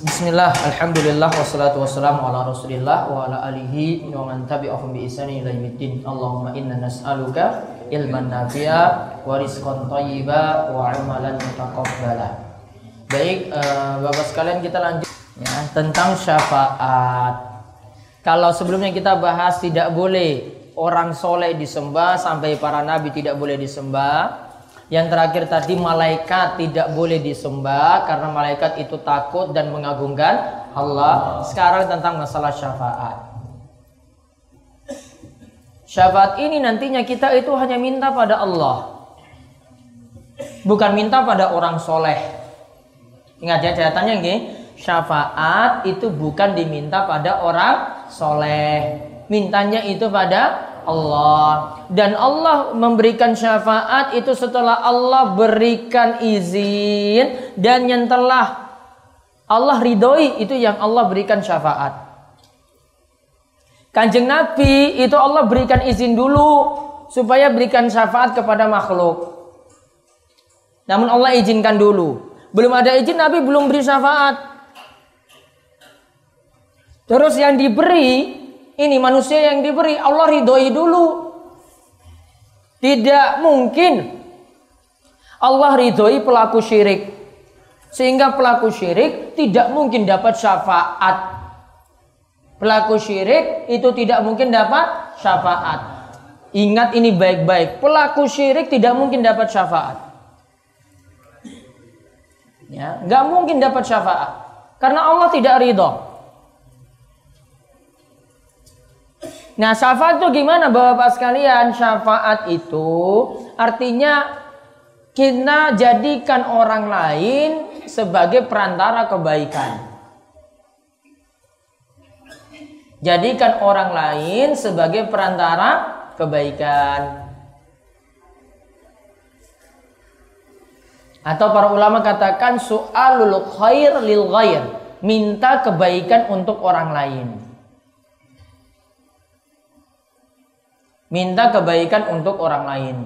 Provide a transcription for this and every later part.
Bismillah, Alhamdulillah, wassalatu wassalamu ala rasulillah wa ala alihi wa man tabi'ahum bi ihsani ila yaumiddin. Allahumma inna nas'aluka ilman nafi'a wa rizqan thayyiba wa amalan mutaqabbala. Baik, uh, Bapak sekalian kita lanjut ya, tentang syafaat. Kalau sebelumnya kita bahas tidak boleh orang soleh disembah sampai para nabi tidak boleh disembah yang terakhir tadi malaikat tidak boleh disembah karena malaikat itu takut dan mengagungkan Allah. Sekarang tentang masalah syafaat. Syafaat ini nantinya kita itu hanya minta pada Allah. Bukan minta pada orang soleh. Ingat ya catatannya nggih. Syafaat itu bukan diminta pada orang soleh. Mintanya itu pada Allah dan Allah memberikan syafaat itu setelah Allah berikan izin dan yang telah Allah ridhoi itu yang Allah berikan syafaat. Kanjeng Nabi itu Allah berikan izin dulu supaya berikan syafaat kepada makhluk. Namun Allah izinkan dulu. Belum ada izin Nabi belum beri syafaat. Terus yang diberi ini manusia yang diberi Allah ridhoi dulu. Tidak mungkin Allah ridhoi pelaku syirik. Sehingga pelaku syirik tidak mungkin dapat syafaat. Pelaku syirik itu tidak mungkin dapat syafaat. Ingat ini baik-baik. Pelaku syirik tidak mungkin dapat syafaat. Ya, nggak mungkin dapat syafaat. Karena Allah tidak ridho. Nah syafaat itu gimana bapak-bapak sekalian? Syafaat itu artinya kita jadikan orang lain sebagai perantara kebaikan. Jadikan orang lain sebagai perantara kebaikan. Atau para ulama katakan su'alul khair lil ghair. Minta kebaikan untuk orang lain. Minta kebaikan untuk orang lain.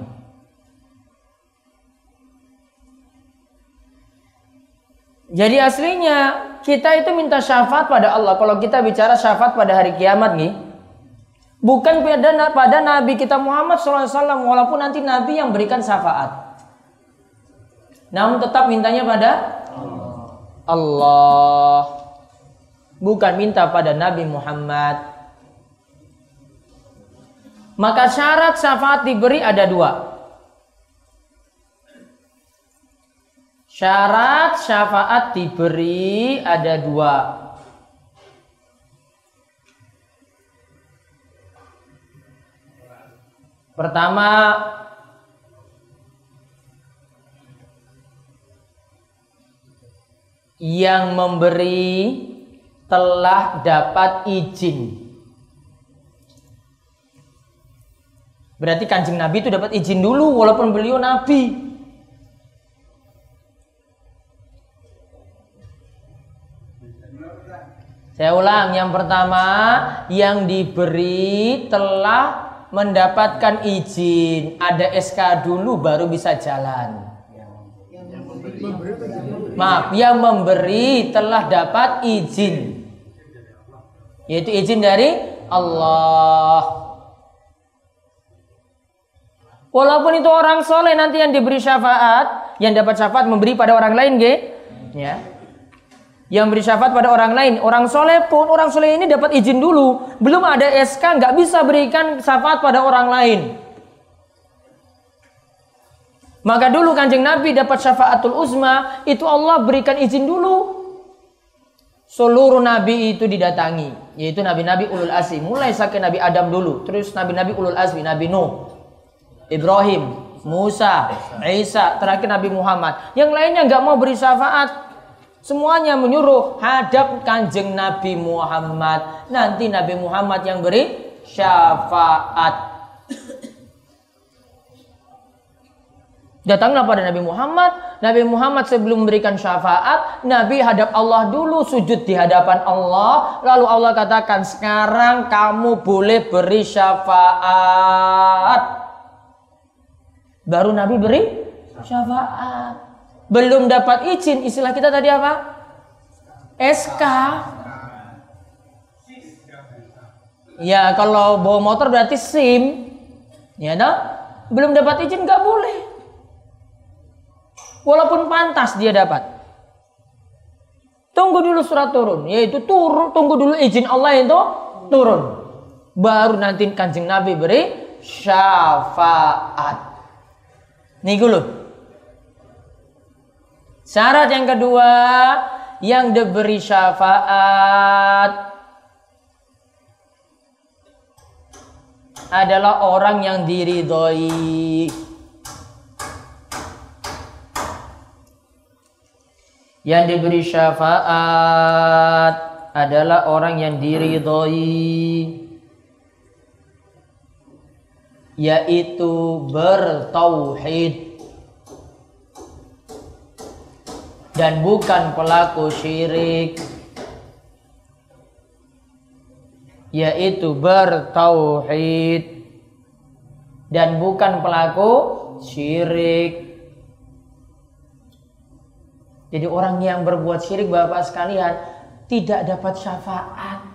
Jadi aslinya kita itu minta syafaat pada Allah. Kalau kita bicara syafaat pada hari kiamat nih, bukan pada pada Nabi kita Muhammad SAW, walaupun nanti Nabi yang berikan syafaat. Namun tetap mintanya pada Allah. Bukan minta pada Nabi Muhammad maka syarat syafaat diberi ada dua. Syarat syafaat diberi ada dua. Pertama, yang memberi telah dapat izin Berarti kanjeng Nabi itu dapat izin dulu walaupun beliau Nabi. Saya ulang, yang pertama yang diberi telah mendapatkan izin, ada SK dulu baru bisa jalan. Maaf, yang memberi telah dapat izin. Yaitu izin dari Allah. Walaupun itu orang soleh nanti yang diberi syafaat, yang dapat syafaat memberi pada orang lain, ge, ya. Yang beri syafaat pada orang lain, orang soleh pun orang soleh ini dapat izin dulu, belum ada SK, nggak bisa berikan syafaat pada orang lain. Maka dulu kanjeng Nabi dapat syafaatul uzma, itu Allah berikan izin dulu. Seluruh nabi itu didatangi, yaitu nabi-nabi ulul azmi, mulai sakit Nabi Adam dulu, terus nabi-nabi ulul azmi, Nabi Nuh, Ibrahim, Musa, Isa, terakhir Nabi Muhammad. Yang lainnya nggak mau beri syafaat. Semuanya menyuruh hadap kanjeng Nabi Muhammad. Nanti Nabi Muhammad yang beri syafaat. Datanglah pada Nabi Muhammad. Nabi Muhammad sebelum memberikan syafaat, Nabi hadap Allah dulu sujud di hadapan Allah. Lalu Allah katakan, sekarang kamu boleh beri syafaat. Baru Nabi beri syafaat. Belum dapat izin, istilah kita tadi apa? SK. Ya kalau bawa motor berarti SIM. Ya dong? Belum dapat izin nggak boleh. Walaupun pantas dia dapat. Tunggu dulu surat turun, yaitu turun, tunggu dulu izin Allah itu turun. Baru nanti kanjeng Nabi beri syafaat. Nih dulu. Syarat yang kedua yang diberi syafaat adalah orang yang diridhoi Yang diberi syafaat adalah orang yang diridhoi yaitu bertauhid. Dan bukan pelaku syirik. Yaitu bertauhid. Dan bukan pelaku syirik. Jadi orang yang berbuat syirik Bapak sekalian tidak dapat syafaat.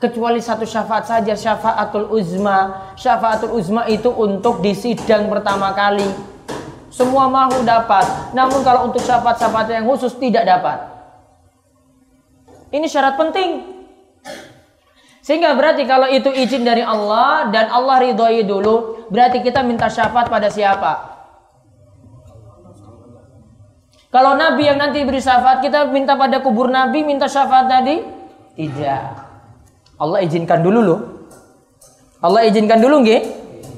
Kecuali satu syafaat saja syafaatul uzma. Syafaatul uzma itu untuk di sidang pertama kali. Semua makhluk dapat. Namun kalau untuk syafaat-syafaat yang khusus tidak dapat. Ini syarat penting. Sehingga berarti kalau itu izin dari Allah dan Allah ridhoi dulu, berarti kita minta syafaat pada siapa? Kalau Nabi yang nanti beri syafaat, kita minta pada kubur Nabi, minta syafaat tadi? Tidak. Allah izinkan dulu loh. Allah izinkan dulu nggih?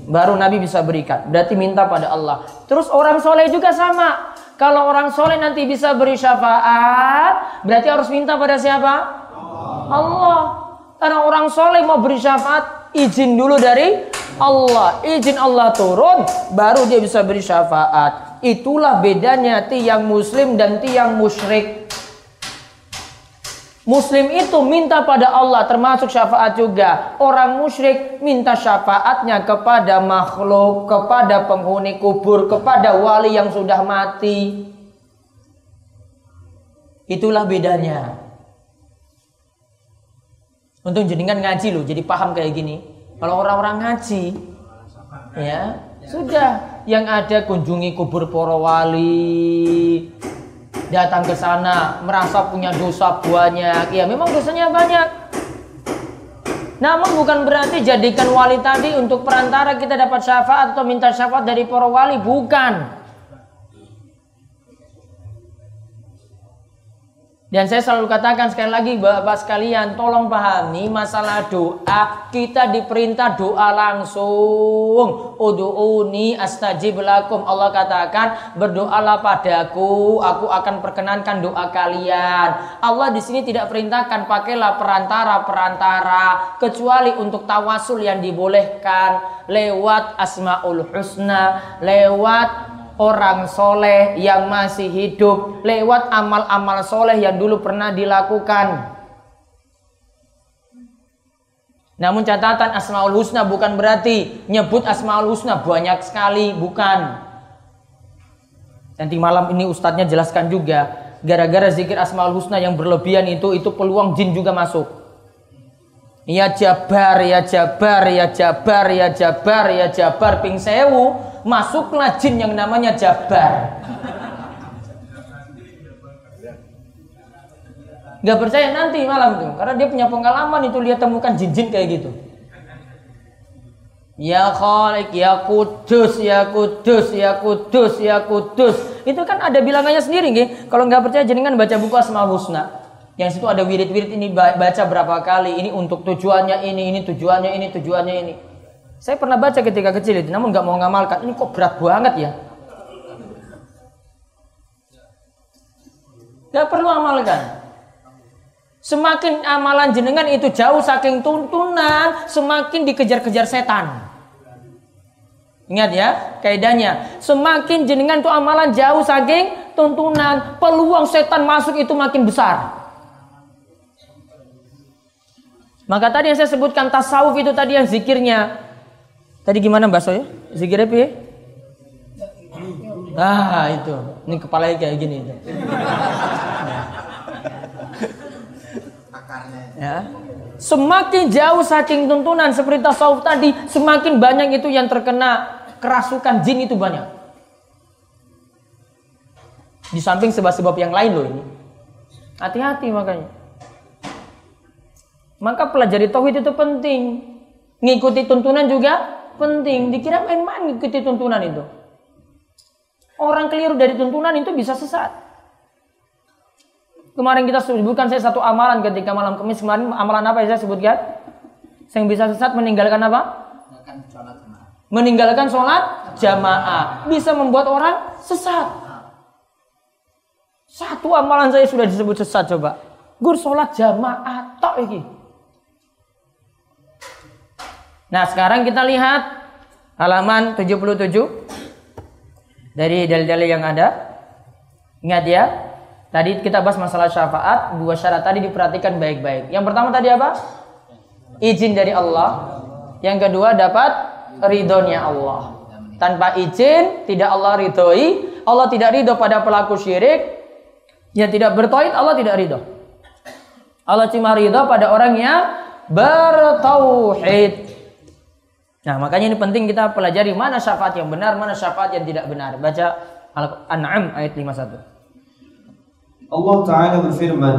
Baru Nabi bisa berikan. Berarti minta pada Allah. Terus orang soleh juga sama. Kalau orang soleh nanti bisa beri syafaat, berarti harus minta pada siapa? Allah. Karena orang soleh mau beri syafaat, izin dulu dari Allah. Izin Allah turun, baru dia bisa beri syafaat. Itulah bedanya tiang muslim dan tiang musyrik. Muslim itu minta pada Allah termasuk syafaat juga. Orang musyrik minta syafaatnya kepada makhluk, kepada penghuni kubur, kepada wali yang sudah mati. Itulah bedanya. Untuk jenengan ngaji loh, jadi paham kayak gini. Kalau orang-orang ngaji, ya sudah yang ada kunjungi kubur para wali datang ke sana merasa punya dosa banyak. Ya memang dosanya banyak. Namun bukan berarti jadikan wali tadi untuk perantara kita dapat syafaat atau minta syafaat dari para wali. Bukan Dan saya selalu katakan sekali lagi Bapak sekalian tolong pahami masalah doa kita diperintah doa langsung. Udu'uni astajib lakum. Allah katakan berdoalah padaku, aku akan perkenankan doa kalian. Allah di sini tidak perintahkan pakailah perantara-perantara kecuali untuk tawasul yang dibolehkan lewat asmaul husna, lewat orang soleh yang masih hidup lewat amal-amal soleh yang dulu pernah dilakukan. Namun catatan Asmaul Husna bukan berarti nyebut Asmaul Husna banyak sekali, bukan. Nanti malam ini ustadznya jelaskan juga. Gara-gara zikir Asmaul Husna yang berlebihan itu, itu peluang jin juga masuk. Ya jabar, ya jabar, ya jabar, ya jabar, ya jabar, ping sewu masuklah jin yang namanya Jabar. Gak percaya nanti malam tuh, karena dia punya pengalaman itu lihat temukan jin-jin kayak gitu. Ya Khalik, ya Kudus, ya Kudus, ya Kudus, ya Kudus. Itu kan ada bilangannya sendiri nggih. Kalau nggak percaya jenengan baca buku Asmaul Husna. Yang situ ada wirid-wirid ini baca berapa kali, ini untuk tujuannya ini, ini tujuannya ini, tujuannya ini. Saya pernah baca ketika kecil itu, namun nggak mau ngamalkan. Ini kok berat banget ya? Gak perlu amalkan. Semakin amalan jenengan itu jauh saking tuntunan, semakin dikejar-kejar setan. Ingat ya, kaidahnya. Semakin jenengan itu amalan jauh saking tuntunan, peluang setan masuk itu makin besar. Maka tadi yang saya sebutkan tasawuf itu tadi yang zikirnya. Tadi gimana Mbak Soya? Zikirnya piye? Ah, itu. Ini kepalanya kayak gini itu. Ya. Semakin jauh saking tuntunan seperti tasawuf tadi, semakin banyak itu yang terkena kerasukan jin itu banyak. Di samping sebab-sebab yang lain loh ini. Hati-hati makanya. Maka pelajari tauhid itu penting. Ngikuti tuntunan juga penting. Dikira main-main ngikuti tuntunan itu. Orang keliru dari tuntunan itu bisa sesat. Kemarin kita sebutkan saya satu amalan ketika malam kemis kemarin amalan apa yang saya sebutkan? Yang bisa sesat meninggalkan apa? meninggalkan sholat jamaah bisa membuat orang sesat. Satu amalan saya sudah disebut sesat coba. Gur sholat jamaah tok iki. Nah sekarang kita lihat halaman 77 dari dalil-dalil yang ada. Ingat ya, tadi kita bahas masalah syafaat, dua syarat tadi diperhatikan baik-baik. Yang pertama tadi apa? Izin dari Allah. Yang kedua dapat ridhonya Allah. Tanpa izin tidak Allah ridhoi. Allah tidak ridho pada pelaku syirik. Yang tidak bertauhid Allah tidak ridho. Allah cuma ridho pada orang yang bertauhid. Nah makanya ini penting kita pelajari mana syafaat yang benar, mana syafaat yang tidak benar. Baca Al-An'am ayat 51. Allah Ta'ala berfirman,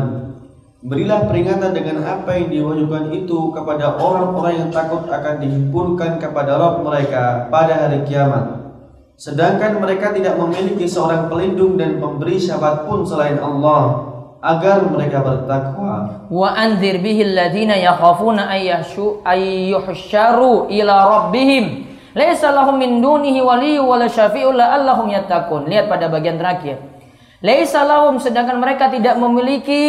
Berilah peringatan dengan apa yang diwajibkan itu kepada orang-orang yang takut akan dihimpunkan kepada Rabb mereka pada hari kiamat. Sedangkan mereka tidak memiliki seorang pelindung dan pemberi syafaat pun selain Allah agar mereka bertakwa. Wa anzir bihi alladziina yakhafuna ayyashu ayyuhsyaru ila rabbihim. Laisa lahum min dunihi waliyyu wala syafi'un la'allahum yattaqun. Lihat pada bagian terakhir. Laisa lahum sedangkan mereka tidak memiliki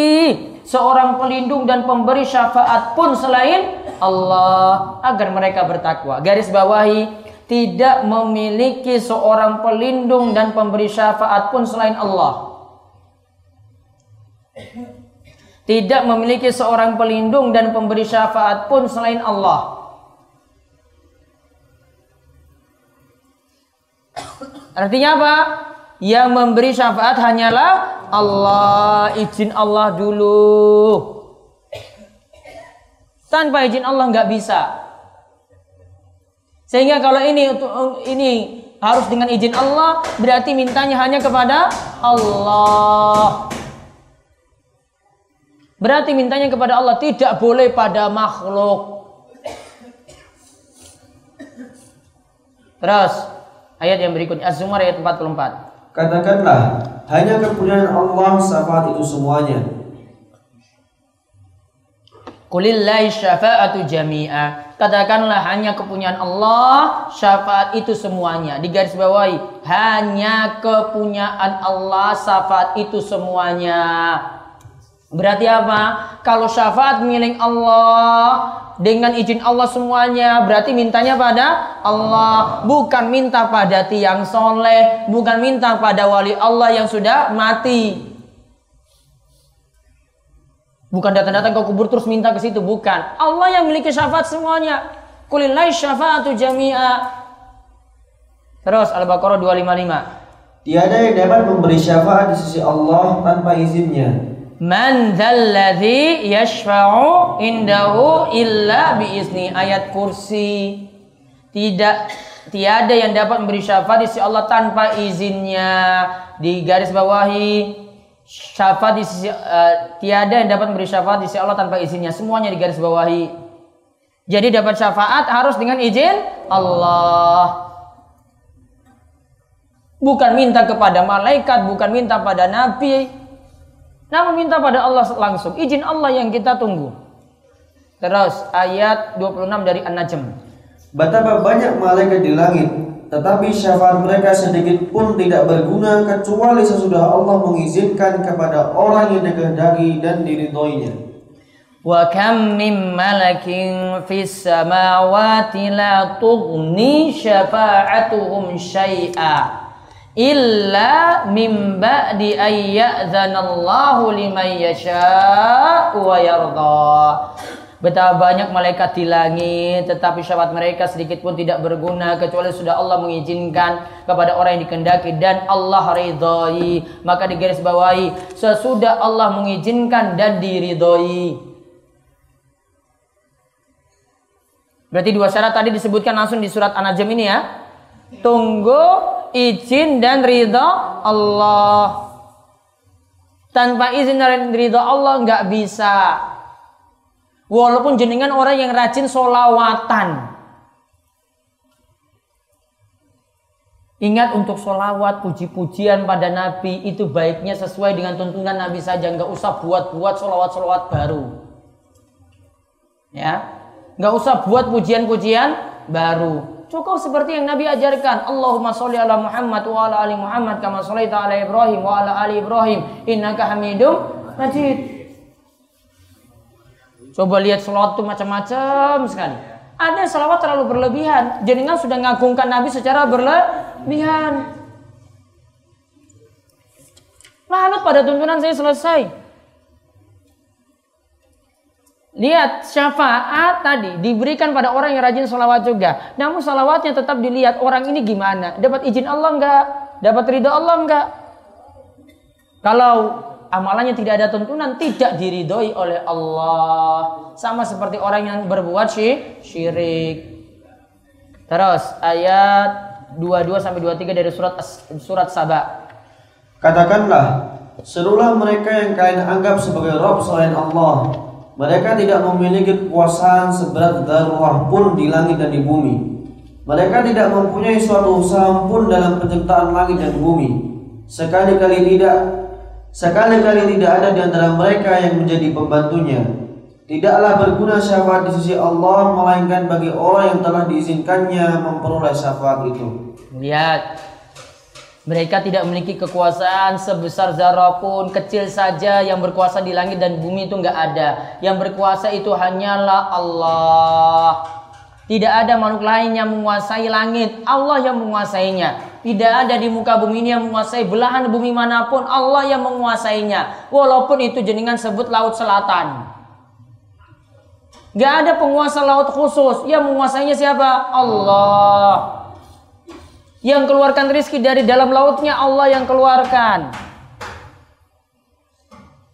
seorang pelindung dan pemberi syafaat pun selain Allah agar mereka bertakwa. Garis bawahi tidak memiliki seorang pelindung dan pemberi syafaat pun selain Allah. Tidak memiliki seorang pelindung dan pemberi syafaat pun selain Allah. Artinya apa? Yang memberi syafaat hanyalah Allah, izin Allah dulu. Tanpa izin Allah nggak bisa. Sehingga kalau ini ini harus dengan izin Allah, berarti mintanya hanya kepada Allah. Berarti mintanya kepada Allah tidak boleh pada makhluk. Terus ayat yang berikutnya Az-Zumar ayat 44. Katakanlah hanya kepunyaan Allah syafaat itu semuanya. Kulillahi syafa'atu jami'a. Katakanlah hanya kepunyaan Allah syafaat itu semuanya. Di garis bawahi hanya kepunyaan Allah syafaat itu semuanya. Berarti apa? Kalau syafaat milik Allah dengan izin Allah semuanya berarti mintanya pada Allah. Bukan minta pada tiang soleh bukan minta pada wali Allah yang sudah mati. Bukan datang-datang ke kubur terus minta ke situ bukan. Allah yang memiliki syafaat semuanya. Kulilai syafaatu jami'a. Terus Al-Baqarah 255 Tiada yang dapat memberi syafaat di sisi Allah tanpa izinnya Man dzalladzi yashfa'u indahu illa biizni ayat kursi. Tidak tiada yang dapat memberi syafaat di sisi Allah tanpa izinnya. Di garis bawahi syafaat di sisi uh, tiada yang dapat memberi syafaat di sisi Allah tanpa izinnya. Semuanya di garis bawahi. Jadi dapat syafaat harus dengan izin Allah. Bukan minta kepada malaikat, bukan minta pada nabi, namun minta pada Allah langsung. Izin Allah yang kita tunggu. Terus ayat 26 dari An-Najm. Betapa banyak malaikat di langit, tetapi syafaat mereka sedikit pun tidak berguna kecuali sesudah Allah mengizinkan kepada orang yang dikehendaki dan diridhoinya. Wa kam min malakin fis samawati la tughni syafa'atuhum syai'a illa min ba'di ay ya'zanallahu liman yasha'u wa yarda. Betapa banyak malaikat di langit tetapi syafaat mereka sedikit pun tidak berguna kecuali sudah Allah mengizinkan kepada orang yang dikendaki dan Allah ridhoi. Maka digaris bawahi sesudah Allah mengizinkan dan diridhoi. Berarti dua syarat tadi disebutkan langsung di surat An-Najm ini ya. Tunggu izin dan ridho Allah. Tanpa izin dan ridho Allah nggak bisa. Walaupun jenengan orang yang rajin solawatan. Ingat untuk solawat, puji-pujian pada Nabi itu baiknya sesuai dengan tuntunan Nabi saja. Nggak usah buat-buat solawat-solawat baru. Ya, nggak usah buat pujian-pujian baru. Cukup seperti yang Nabi ajarkan. Allahumma sholli ala Muhammad wa ala ali Muhammad kama sholaita ala Ibrahim wa ala ali Ibrahim innaka Hamidum Majid. Coba lihat selawat itu macam-macam sekali. Ada selawat terlalu berlebihan. Jenengan sudah ngagungkan Nabi secara berlebihan. Lalu pada tuntunan saya selesai. Lihat syafaat tadi diberikan pada orang yang rajin selawat juga. Namun salawatnya tetap dilihat orang ini gimana. Dapat izin Allah enggak? Dapat ridho Allah enggak? Kalau amalannya tidak ada tuntunan tidak diridhoi oleh Allah sama seperti orang yang berbuat syirik terus ayat 22 sampai 23 dari surat surat Saba katakanlah serulah mereka yang kalian anggap sebagai rob selain Allah mereka tidak memiliki kekuasaan seberat darah pun di langit dan di bumi mereka tidak mempunyai suatu usaha pun dalam penciptaan langit dan bumi sekali-kali tidak Sekali-kali tidak ada di antara mereka yang menjadi pembantunya. Tidaklah berguna syafaat di sisi Allah melainkan bagi orang yang telah diizinkannya memperoleh syafaat itu. Lihat, mereka tidak memiliki kekuasaan sebesar zarah pun kecil saja yang berkuasa di langit dan bumi itu enggak ada. Yang berkuasa itu hanyalah Allah. Tidak ada makhluk lain yang menguasai langit, Allah yang menguasainya. Tidak ada di muka bumi ini yang menguasai belahan bumi mana pun. Allah yang menguasainya. Walaupun itu jenengan sebut laut selatan. Gak ada penguasa laut khusus. Yang menguasainya siapa? Allah. Yang keluarkan rizki dari dalam lautnya Allah yang keluarkan.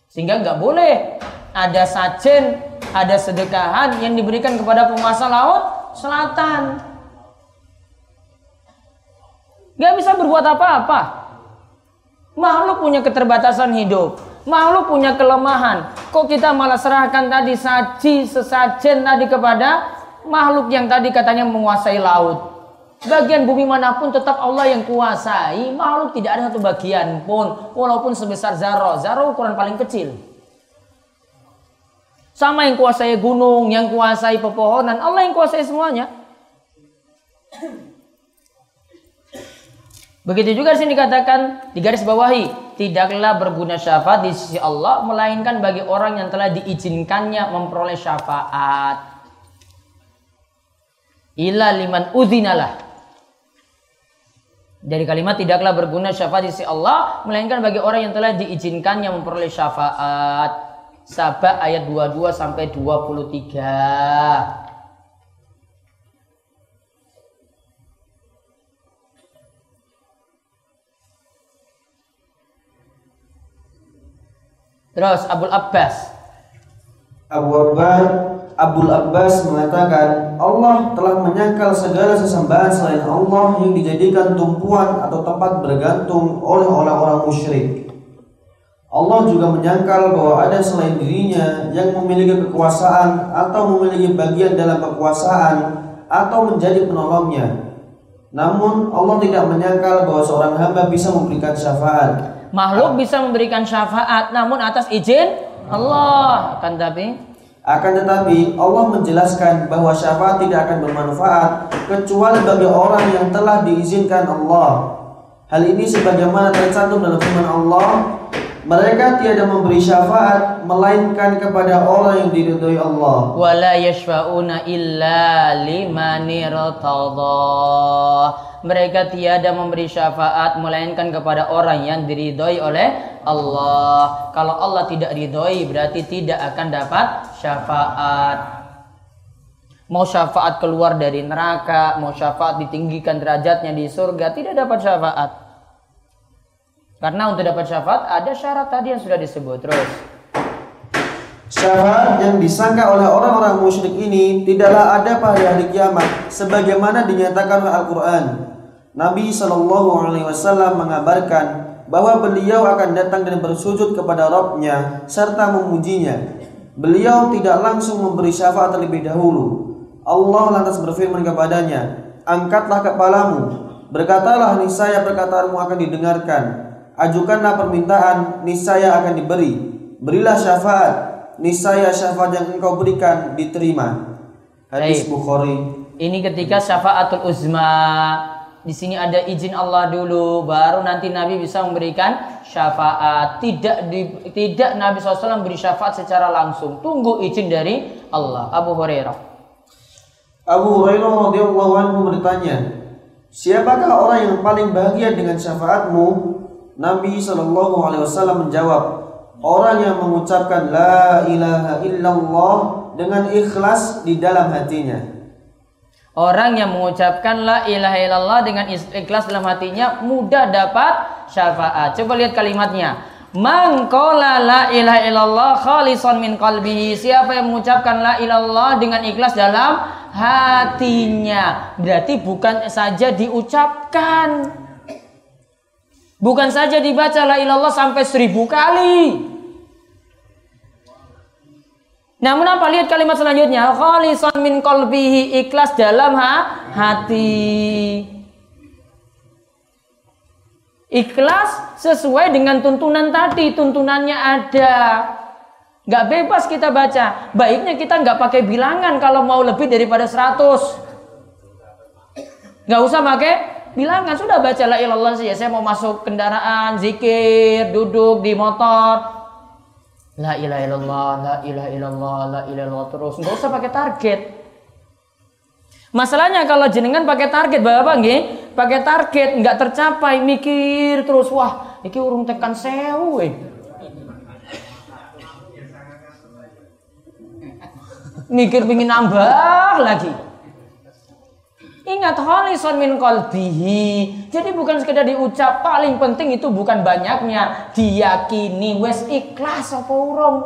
Sehingga nggak boleh ada sajen, ada sedekahan yang diberikan kepada penguasa laut selatan. Gak bisa berbuat apa-apa. Makhluk punya keterbatasan hidup. Makhluk punya kelemahan. Kok kita malah serahkan tadi saji sesajen tadi kepada makhluk yang tadi katanya menguasai laut. Bagian bumi mana pun tetap Allah yang kuasai. Makhluk tidak ada satu bagian pun. Walaupun sebesar zarah. Zarah ukuran paling kecil. Sama yang kuasai gunung, yang kuasai pepohonan. Allah yang kuasai semuanya. Begitu juga sini dikatakan di garis bawahi, tidaklah berguna syafaat di sisi Allah melainkan bagi orang yang telah diizinkannya memperoleh syafaat. Ila liman udhinalah. Dari kalimat tidaklah berguna syafaat di sisi Allah melainkan bagi orang yang telah diizinkannya memperoleh syafaat. Sabah ayat 22 sampai 23. Terus Abul Abbas. Abu Abbas Abul Abbas mengatakan Allah telah menyangkal segala sesembahan selain Allah yang dijadikan tumpuan atau tempat bergantung oleh orang-orang musyrik. Allah juga menyangkal bahwa ada selain dirinya yang memiliki kekuasaan atau memiliki bagian dalam kekuasaan atau menjadi penolongnya. Namun Allah tidak menyangkal bahwa seorang hamba bisa memberikan syafaat Makhluk bisa memberikan syafaat namun atas izin Allah. Akan tetapi akan tetapi Allah menjelaskan bahwa syafaat tidak akan bermanfaat kecuali bagi orang yang telah diizinkan Allah. Hal ini sebagaimana tercantum dalam firman Allah, Mereka tiada memberi syafaat melainkan kepada orang yang diridhoi Allah. wala yashfa'una illa liman. Mereka tiada memberi syafaat melainkan kepada orang yang diridhoi oleh Allah. Kalau Allah tidak ridhoi berarti tidak akan dapat syafaat. Mau syafaat keluar dari neraka, mau syafaat ditinggikan derajatnya di surga, tidak dapat syafaat. Karena untuk dapat syafaat ada syarat tadi yang sudah disebut terus. Syafaat yang disangka oleh orang-orang musyrik ini tidaklah ada pada hari kiamat sebagaimana dinyatakan oleh Al-Qur'an. Nabi Shallallahu alaihi wasallam mengabarkan bahwa beliau akan datang dan bersujud kepada Rabbnya serta memujinya. Beliau tidak langsung memberi syafaat terlebih dahulu. Allah lantas berfirman kepadanya, "Angkatlah kepalamu, berkatalah niscaya perkataanmu akan didengarkan. Ajukanlah permintaan, niscaya akan diberi. Berilah syafaat, niscaya syafaat yang engkau berikan diterima." Hadis Baik. Bukhari. Ini ketika syafaatul uzma. Di sini ada izin Allah dulu, baru nanti Nabi bisa memberikan syafaat. Tidak di, tidak Nabi SAW beri syafaat secara langsung. Tunggu izin dari Allah. Abu Hurairah. Abu Hurairah radhiyallahu anhu bertanya, "Siapakah orang yang paling bahagia dengan syafaatmu?" Nabi Shallallahu alaihi wasallam menjawab, "Orang yang mengucapkan la ilaha illallah dengan ikhlas di dalam hatinya." Orang yang mengucapkan la ilaha illallah dengan ikhlas dalam hatinya mudah dapat syafaat. Coba lihat kalimatnya. Man qala la ilaha illallah khalisan min qalbihi. Siapa yang mengucapkan la ilallah dengan ikhlas dalam hatinya. Berarti bukan saja diucapkan. Bukan saja dibaca la ilallah sampai seribu kali. Namun apa? Lihat kalimat selanjutnya. Khalisan min qalbihi ikhlas dalam ha- hati. Ikhlas sesuai dengan tuntunan tadi. Tuntunannya ada. Nggak bebas kita baca. Baiknya kita nggak pakai bilangan kalau mau lebih daripada 100. Nggak usah pakai bilangan. Sudah baca la ilallah saja. Saya mau masuk kendaraan, zikir, duduk di motor. La ilaha illallah, la ilaha illallah, la ilaha illallah terus. Nggak usah pakai target. Masalahnya kalau jenengan pakai target, Bapak nggih, pakai target nggak tercapai, mikir terus, wah, iki urung tekan sewu eh. Mikir pingin nambah lagi. Ingat khalisan min qalbihi. Jadi bukan sekedar diucap, paling penting itu bukan banyaknya, diyakini wes ikhlas apa urung.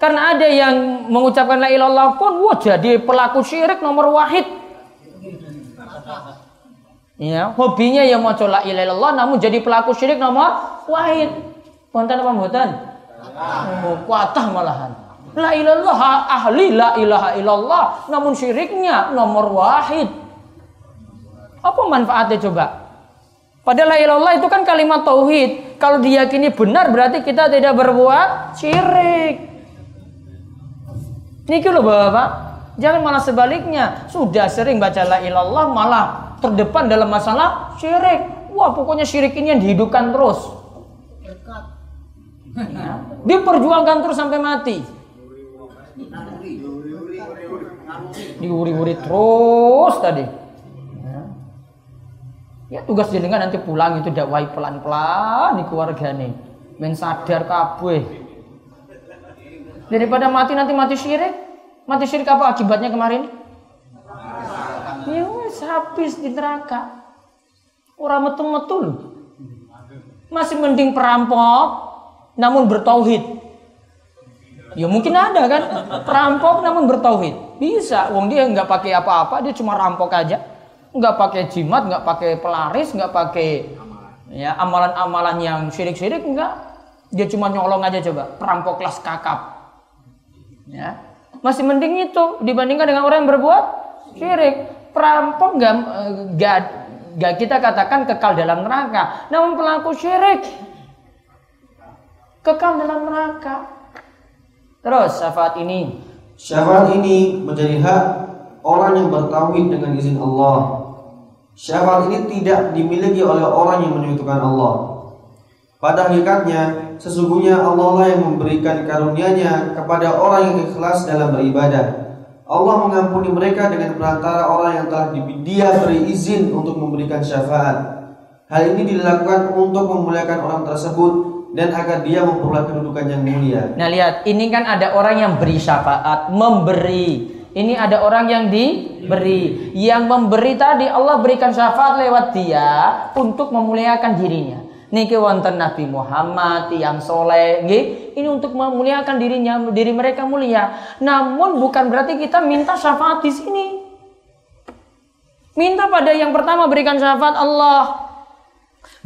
Karena ada yang mengucapkan la ilallah pun wah jadi pelaku syirik nomor wahid. Ya, hobinya ya mau la ilallah namun jadi pelaku syirik nomor wahid. Wonten apa mboten? Oh, kuatah malahan. La ilallah ahli la ilaha illallah namun syiriknya nomor wahid. Apa manfaatnya coba? Padahal la ilallah itu kan kalimat tauhid. Kalau diyakini benar berarti kita tidak berbuat syirik. Niki loh Bapak. Jangan malah sebaliknya. Sudah sering baca la ilallah malah terdepan dalam masalah syirik. Wah, pokoknya syirik ini yang dihidupkan terus. Ya. Diperjuangkan terus sampai mati. Diuri-uri terus tadi. Ya. Ya tugas jenengan nanti pulang itu dakwai pelan-pelan di keluarga nih. Men sadar kabeh. Daripada mati nanti mati syirik. Mati syirik apa akibatnya kemarin? Ya wes habis di neraka. Orang metu-metu. Masih mending perampok namun bertauhid. Ya mungkin ada kan perampok namun bertauhid. Bisa, wong dia nggak pakai apa-apa, dia cuma rampok aja. Nggak pakai jimat, nggak pakai pelaris, nggak pakai ya amalan-amalan yang syirik-syirik enggak. Dia cuma nyolong aja coba, perampok kelas kakap. Ya. Masih mending itu dibandingkan dengan orang yang berbuat syirik. Perampok nggak nggak kita katakan kekal dalam neraka, namun pelaku syirik kekal dalam neraka. Terus syafaat ini Syafaat ini menjadi hak orang yang bertauhid dengan izin Allah. Syafaat ini tidak dimiliki oleh orang yang menyekutukan Allah. Pada hakikatnya, sesungguhnya Allah lah yang memberikan karunia-Nya kepada orang yang ikhlas dalam beribadah. Allah mengampuni mereka dengan perantara orang yang telah dia beri izin untuk memberikan syafaat. Hal ini dilakukan untuk memuliakan orang tersebut dan agar dia memperoleh kedudukan yang mulia. Nah lihat, ini kan ada orang yang beri syafaat, memberi. Ini ada orang yang diberi. Yang memberi tadi Allah berikan syafaat lewat dia untuk memuliakan dirinya niki wonten Nabi Muhammad yang soleh nggih ini untuk memuliakan dirinya diri mereka mulia namun bukan berarti kita minta syafaat di sini minta pada yang pertama berikan syafaat Allah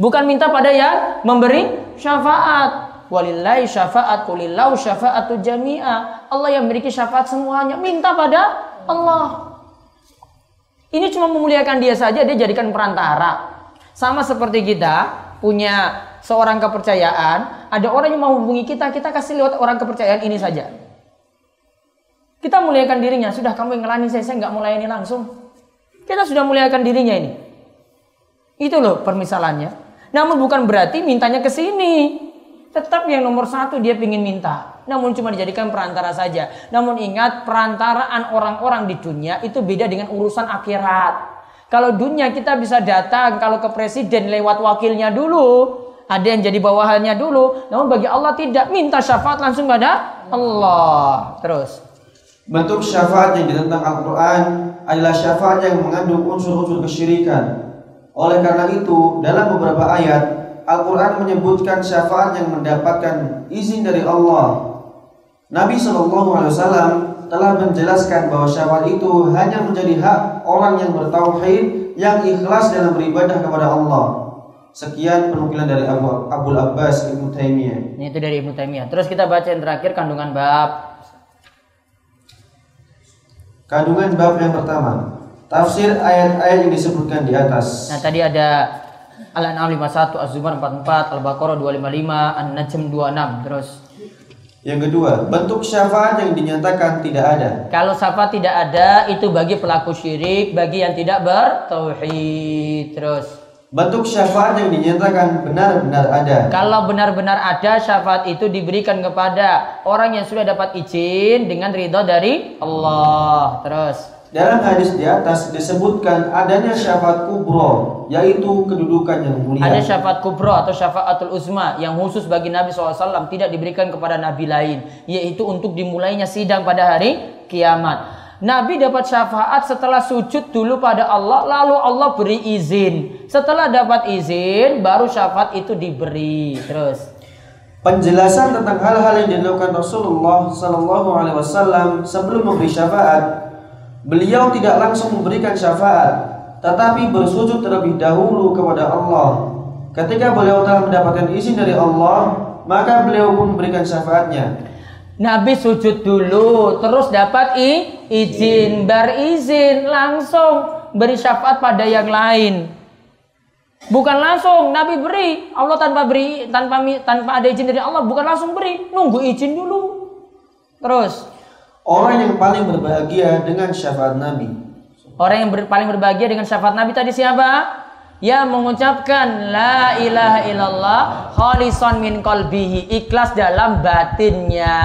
bukan minta pada yang memberi syafaat walillahi syafaat kulillau syafaatu jami'a Allah yang memiliki syafaat semuanya minta pada Allah ini cuma memuliakan dia saja dia jadikan perantara sama seperti kita punya seorang kepercayaan, ada orang yang mau hubungi kita, kita kasih lewat orang kepercayaan ini saja. Kita muliakan dirinya, sudah kamu yang ngelani saya, saya nggak mulayani langsung. Kita sudah muliakan dirinya ini. Itu loh permisalannya. Namun bukan berarti mintanya ke sini. Tetap yang nomor satu dia ingin minta. Namun cuma dijadikan perantara saja. Namun ingat perantaraan orang-orang di dunia itu beda dengan urusan akhirat. Kalau dunia kita bisa datang kalau ke presiden lewat wakilnya dulu, ada yang jadi bawahannya dulu. Namun bagi Allah tidak minta syafaat langsung pada Allah. Terus bentuk syafaat yang ditentang Al-Qur'an adalah syafaat yang mengandung unsur-unsur kesyirikan. Oleh karena itu, dalam beberapa ayat Al-Quran menyebutkan syafaat yang mendapatkan izin dari Allah. Nabi Shallallahu Alaihi Wasallam telah menjelaskan bahwa syafaat itu hanya menjadi hak orang yang bertauhid yang ikhlas dalam beribadah kepada Allah. Sekian penukilan dari Abu Abdul Abbas Ibnu Taimiyah. Ini itu dari Ibnu Taimiyah. Terus kita baca yang terakhir kandungan bab. Kandungan bab yang pertama. Tafsir ayat-ayat yang disebutkan di atas. Nah, tadi ada Al-An'am 51, Az-Zumar 44, Al-Baqarah 255, An-Najm 26. Terus yang kedua, bentuk syafaat yang dinyatakan tidak ada. Kalau syafaat tidak ada, itu bagi pelaku syirik, bagi yang tidak bertauhid. Terus bentuk syafaat yang dinyatakan benar-benar ada. Kalau benar-benar ada, syafaat itu diberikan kepada orang yang sudah dapat izin dengan ridho dari Allah. Terus dalam hadis di atas disebutkan adanya syafaat kubro, yaitu kedudukan yang mulia. Ada syafaat kubro atau syafaatul uzma yang khusus bagi Nabi SAW tidak diberikan kepada Nabi lain, yaitu untuk dimulainya sidang pada hari kiamat. Nabi dapat syafaat setelah sujud dulu pada Allah, lalu Allah beri izin. Setelah dapat izin, baru syafaat itu diberi. Terus penjelasan tentang hal-hal yang dilakukan Rasulullah Sallallahu Alaihi Wasallam sebelum memberi syafaat Beliau tidak langsung memberikan syafaat, tetapi bersujud terlebih dahulu kepada Allah. Ketika beliau telah mendapatkan izin dari Allah, maka beliau pun memberikan syafaatnya. Nabi sujud dulu, terus dapat i, izin, berizin, langsung beri syafaat pada yang lain. Bukan langsung Nabi beri, Allah tanpa beri tanpa tanpa ada izin dari Allah, bukan langsung beri, nunggu izin dulu. Terus Orang yang paling berbahagia dengan syafaat Nabi. Orang yang ber, paling berbahagia dengan syafaat Nabi tadi siapa? Ya mengucapkan la ilaha illallah khalisan min qalbihi ikhlas dalam batinnya.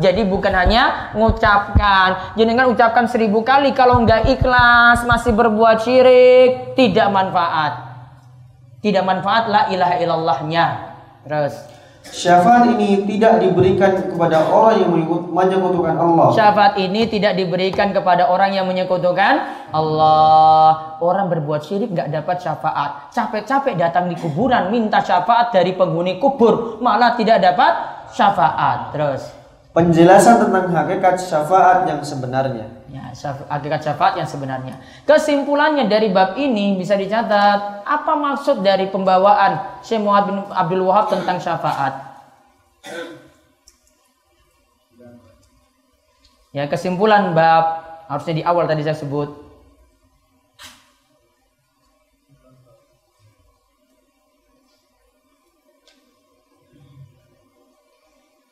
Jadi bukan hanya mengucapkan. Jangan ucapkan seribu kali kalau nggak ikhlas masih berbuat syirik tidak manfaat. Tidak manfaat la ilaha illallahnya. Terus Syafaat ini tidak diberikan kepada orang yang menyekutukan Allah. Syafaat ini tidak diberikan kepada orang yang menyekutukan Allah. Orang berbuat syirik nggak dapat syafaat. Capek-capek datang di kuburan minta syafaat dari penghuni kubur, malah tidak dapat syafaat. Terus penjelasan tentang hakikat syafaat yang sebenarnya. Ya, hakikat syafaat yang sebenarnya. Kesimpulannya dari bab ini bisa dicatat apa maksud dari pembawaan Syekh Muhammad bin Abdul Wahab tentang syafaat. Ya, kesimpulan bab harusnya di awal tadi saya sebut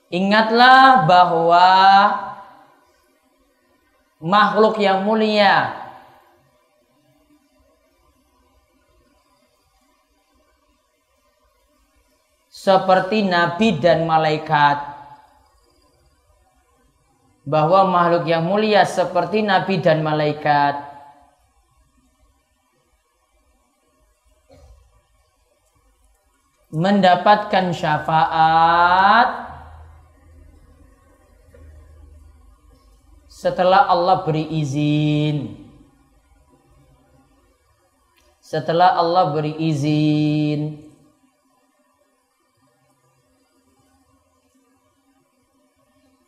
Ingatlah bahwa makhluk yang mulia. Seperti nabi dan malaikat. Bahwa makhluk yang mulia seperti nabi dan malaikat. Mendapatkan syafaat setelah Allah beri izin. Setelah Allah beri izin.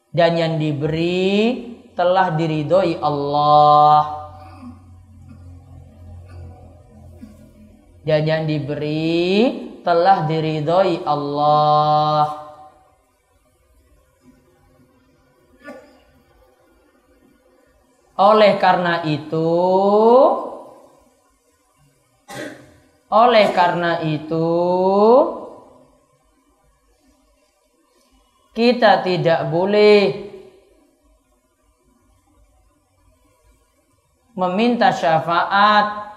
dan yang diberi telah diridhoi Allah dan yang diberi telah diridhoi Allah oleh karena itu oleh karena itu kita tidak boleh meminta syafaat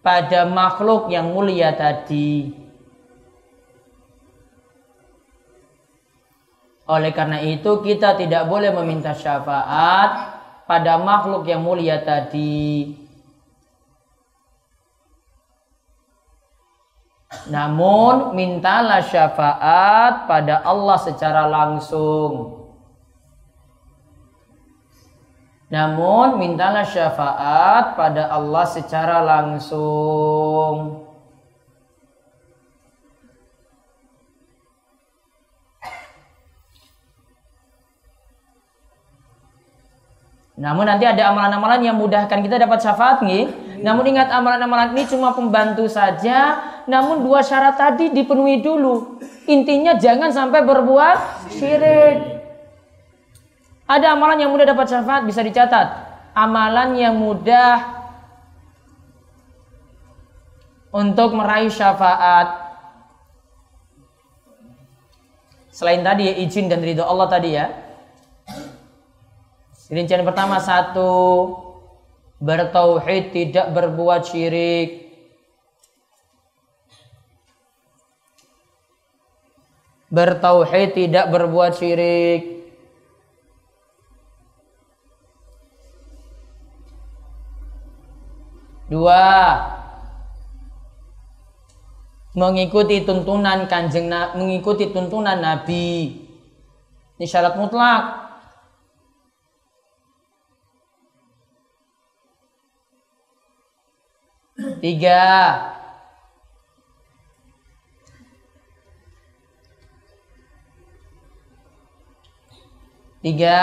pada makhluk yang mulia tadi. Oleh karena itu kita tidak boleh meminta syafaat pada makhluk yang mulia tadi. Namun mintalah syafaat pada Allah secara langsung. Namun mintalah syafaat pada Allah secara langsung. Namun nanti ada amalan-amalan yang mudahkan kita dapat syafaat nih. Namun ingat amalan-amalan ini cuma pembantu saja. Namun dua syarat tadi dipenuhi dulu. Intinya jangan sampai berbuat syirik. Ada amalan yang mudah dapat syafaat bisa dicatat. Amalan yang mudah untuk meraih syafaat. Selain tadi ya izin dan ridho Allah tadi ya. Rincian pertama satu bertauhid tidak berbuat syirik. Bertauhid tidak berbuat syirik. Dua mengikuti tuntunan kanjeng mengikuti tuntunan Nabi. Ini syarat mutlak. Tiga. Tiga.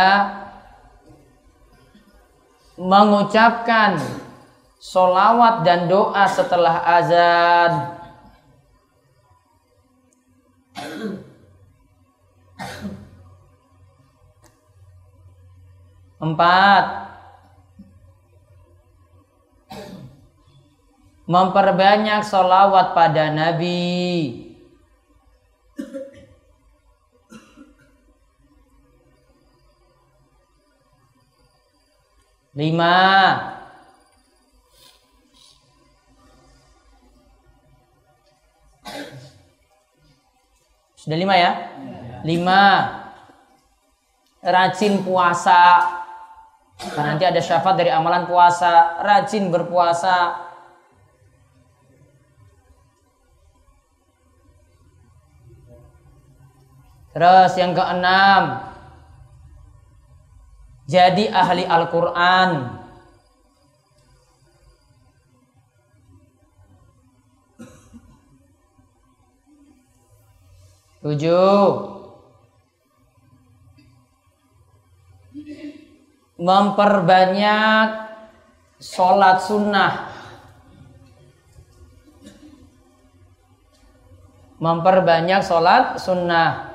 Mengucapkan solawat dan doa setelah azan. Empat. Memperbanyak solawat pada Nabi. Lima. Sudah lima ya? Lima. Rajin puasa. Nanti ada syafaat dari amalan puasa. Rajin berpuasa Terus yang keenam, jadi ahli Al-Quran. Tujuh, memperbanyak sholat sunnah. Memperbanyak sholat sunnah.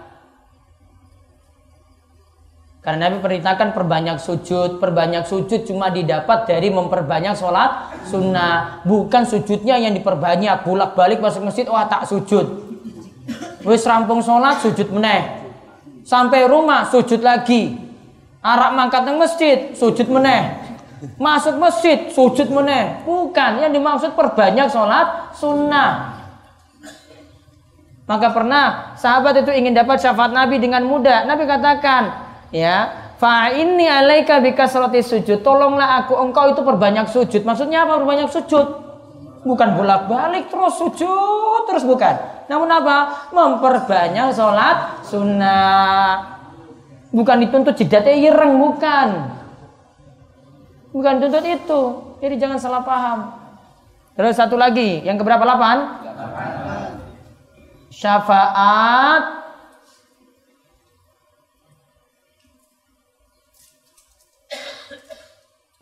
Karena Nabi perintahkan perbanyak sujud, perbanyak sujud cuma didapat dari memperbanyak sholat sunnah, bukan sujudnya yang diperbanyak, bolak balik masuk masjid, wah tak sujud. Wis rampung sholat sujud meneh, sampai rumah sujud lagi, arak mangkat ke masjid sujud meneh, masuk masjid sujud meneh, bukan yang dimaksud perbanyak sholat sunnah. Maka pernah sahabat itu ingin dapat syafaat Nabi dengan mudah. Nabi katakan, ya, fa ini alaika bikasrati sujud. Tolonglah aku engkau itu perbanyak sujud. Maksudnya apa perbanyak sujud? Bukan bolak-balik terus sujud terus bukan. Namun apa? Memperbanyak sholat sunnah. Bukan dituntut jidatnya ireng bukan. Bukan tuntut itu. Jadi jangan salah paham. Terus satu lagi, yang keberapa? 8? Syafaat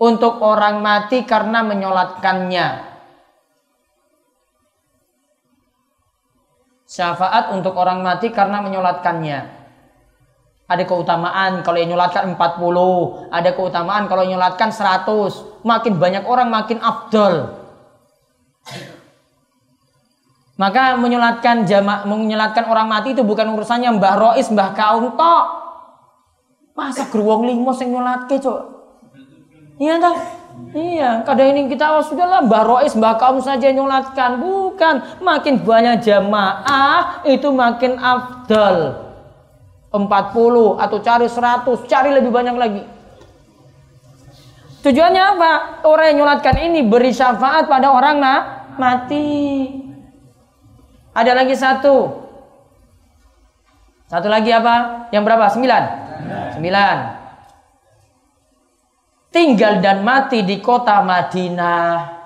untuk orang mati karena menyolatkannya. Syafaat untuk orang mati karena menyolatkannya. Ada keutamaan kalau yang nyolatkan 40, ada keutamaan kalau yang nyolatkan 100. Makin banyak orang makin afdol. Maka menyolatkan jamak menyolatkan orang mati itu bukan urusannya Mbah Rois, Mbah Kaum tok. Masa geruwong limo sing nyolatke, Cuk? Iya tak? Iya, kadang ini kita oh sudahlah Mbah Rois, Mbah Kaum saja nyolatkan. Bukan, makin banyak jamaah itu makin afdal. 40 atau cari 100, cari lebih banyak lagi. Tujuannya apa? Orang yang nyulatkan ini beri syafaat pada orang nah, mati. Ada lagi satu. Satu lagi apa? Yang berapa? Sembilan. Sembilan. Tinggal dan mati di kota Madinah.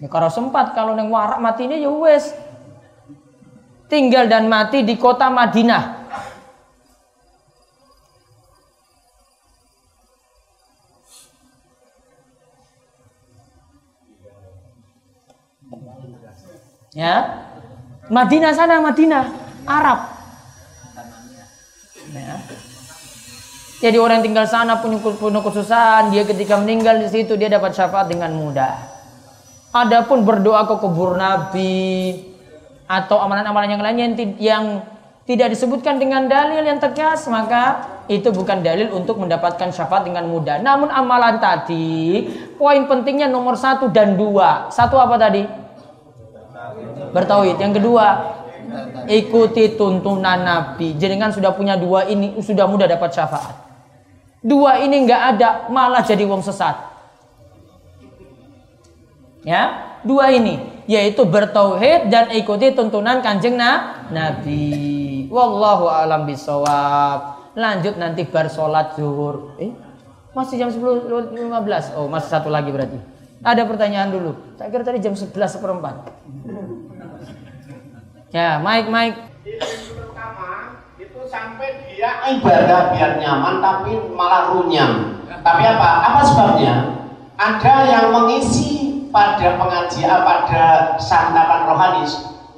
Ya kalau sempat kalau neng warak mati ini ya wes tinggal dan mati di kota Madinah. Ya. Madinah sana, Madinah, Arab. Ya. Jadi orang yang tinggal sana punya, punya kesusahan, dia ketika meninggal di situ dia dapat syafaat dengan mudah. Adapun berdoa ke kubur Nabi, atau amalan-amalan yang lainnya yang, yang tidak disebutkan dengan dalil yang tegas maka itu bukan dalil untuk mendapatkan syafaat dengan mudah. Namun amalan tadi poin pentingnya nomor satu dan dua. Satu apa tadi? Bertauhid. Yang kedua ikuti tuntunan Nabi. Jadi kan sudah punya dua ini sudah mudah dapat syafaat. Dua ini nggak ada malah jadi wong sesat. Ya, dua ini yaitu bertauhid dan ikuti tuntunan kanjeng na Nabi. Wallahu alam bisawab. Lanjut nanti bar sholat zuhur. Eh, masih jam 10.15. Oh, masih satu lagi berarti. Ada pertanyaan dulu. Tak kira tadi jam 11 seperempat. Ya, Mike, Mike. Sampai dia ibadah biar nyaman tapi malah runyam. Tapi apa? Apa sebabnya? Ada yang mengisi pada pengajian pada santapan rohani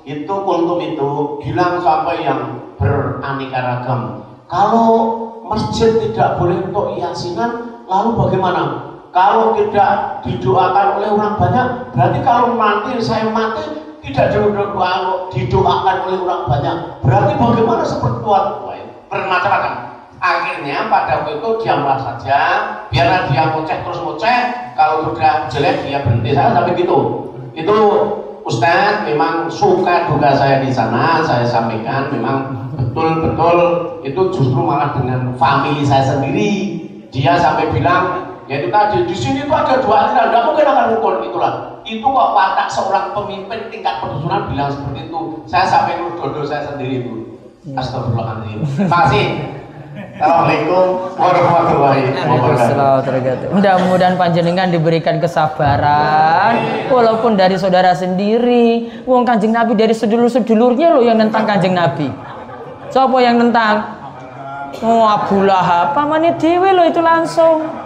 itu kultum itu bilang sampai yang beraneka ragam kalau masjid tidak boleh untuk yasinan lalu bagaimana kalau tidak didoakan oleh orang banyak berarti kalau nanti saya mati tidak didoakan oleh orang banyak. Berarti bagaimana seperti Tuhan? Bermacam-macam akhirnya pada waktu itu diamlah saja biarlah dia ngoceh terus ngoceh kalau sudah jelek dia berhenti. Saya tapi gitu. Itu Ustadz memang suka duga saya di sana. Saya sampaikan memang betul-betul itu justru malah dengan family saya sendiri. Dia sampai bilang ya itu tadi di sini tuh ada dua aliran. Nggak mungkin akan ngukur itulah itu kok watak seorang pemimpin tingkat pedusunan bilang seperti itu saya sampai dodo saya sendiri itu Astagfirullahaladzim terima kasih Assalamualaikum warahmatullahi wabarakatuh. Mudah-mudahan panjenengan diberikan kesabaran walaupun dari saudara sendiri. Wong Kanjeng Nabi dari sedulur-sedulurnya loh yang nentang Kanjeng Nabi. Siapa yang nentang? Oh Abu Lahab, pamannya dewe loh itu langsung.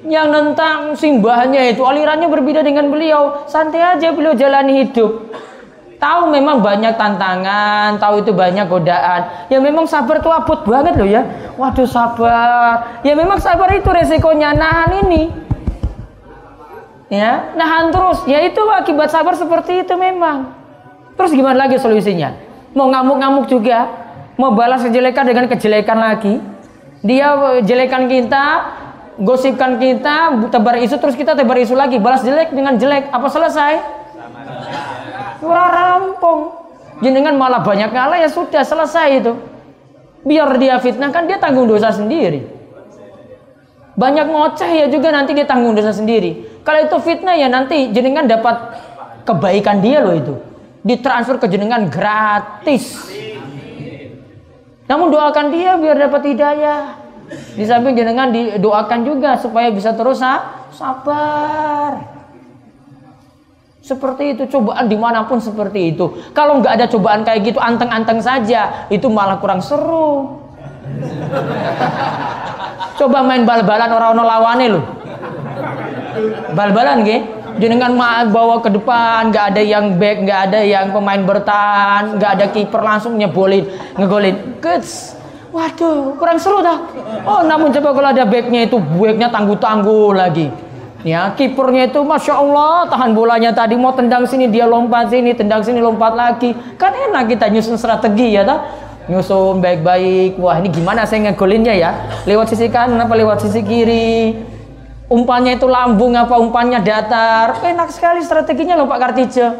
Yang nentang simbahnya itu alirannya berbeda dengan beliau. Santai aja beliau jalani hidup tahu memang banyak tantangan, tahu itu banyak godaan. Ya memang sabar itu abot banget loh ya. Waduh sabar. Ya memang sabar itu resikonya nahan ini. Ya, nahan terus. Ya itu akibat sabar seperti itu memang. Terus gimana lagi solusinya? Mau ngamuk-ngamuk juga, mau balas kejelekan dengan kejelekan lagi. Dia jelekan kita, gosipkan kita, tebar isu terus kita tebar isu lagi, balas jelek dengan jelek. Apa selesai? Ora rampung. Jenengan malah banyak ngalah ya sudah selesai itu. Biar dia fitnah kan dia tanggung dosa sendiri. Banyak ngoceh ya juga nanti dia tanggung dosa sendiri. Kalau itu fitnah ya nanti jenengan dapat kebaikan dia loh itu. Ditransfer ke jenengan gratis. Namun doakan dia biar dapat hidayah. Di samping jenengan didoakan juga supaya bisa terus sabar. Seperti itu cobaan di mana pun seperti itu. Kalau nggak ada cobaan kayak gitu anteng-anteng saja, itu malah kurang seru. Coba main bal-balan orang-orang lawane loh. Bal-balan ge, jenengan bawa ke depan, nggak ada yang back, nggak ada yang pemain bertahan, nggak ada kiper langsung nyebolin, ngegolin. Kets. Waduh, kurang seru dah. Oh, namun coba kalau ada backnya itu backnya tangguh-tangguh lagi. Ya, kipernya itu masya Allah tahan bolanya tadi mau tendang sini dia lompat sini, tendang sini lompat lagi. Kan enak kita nyusun strategi ya tak? Nyusun baik-baik. Wah ini gimana saya ngegolinnya ya? Lewat sisi kanan apa lewat sisi kiri? Umpannya itu lambung apa umpannya datar? Enak sekali strateginya loh Pak Kartija.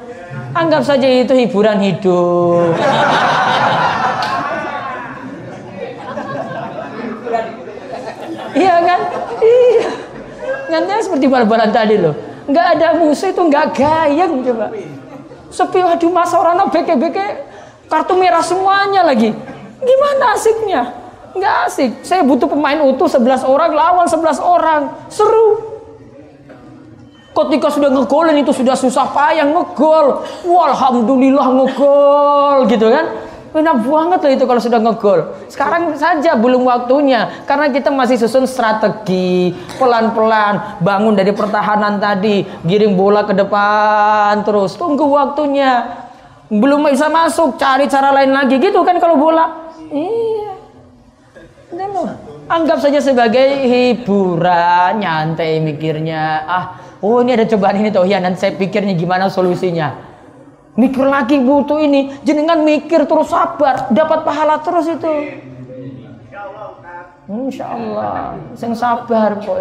Anggap saja itu hiburan hidup. Iya kan? Iya. Nanti seperti bal-balan tadi loh. Nggak ada musuh itu nggak gayeng coba. Sepi waduh masa orang beke-beke kartu merah semuanya lagi. Gimana asiknya? Nggak asik. Saya butuh pemain utuh 11 orang lawan 11 orang. Seru. Ketika sudah ngegolin itu sudah susah payah ngegol. Walhamdulillah ngegol gitu kan. Enak banget loh itu kalau sudah ngegol. Sekarang saja belum waktunya karena kita masih susun strategi pelan-pelan bangun dari pertahanan tadi, giring bola ke depan terus tunggu waktunya. Belum bisa masuk, cari cara lain lagi gitu kan kalau bola. Iya. Loh, anggap saja sebagai hiburan, nyantai mikirnya. Ah, oh ini ada cobaan ini tuh ya nanti saya pikirnya gimana solusinya mikir lagi butuh ini. Jenengan mikir terus sabar. Dapat pahala terus itu. Insya Allah sing sabar kok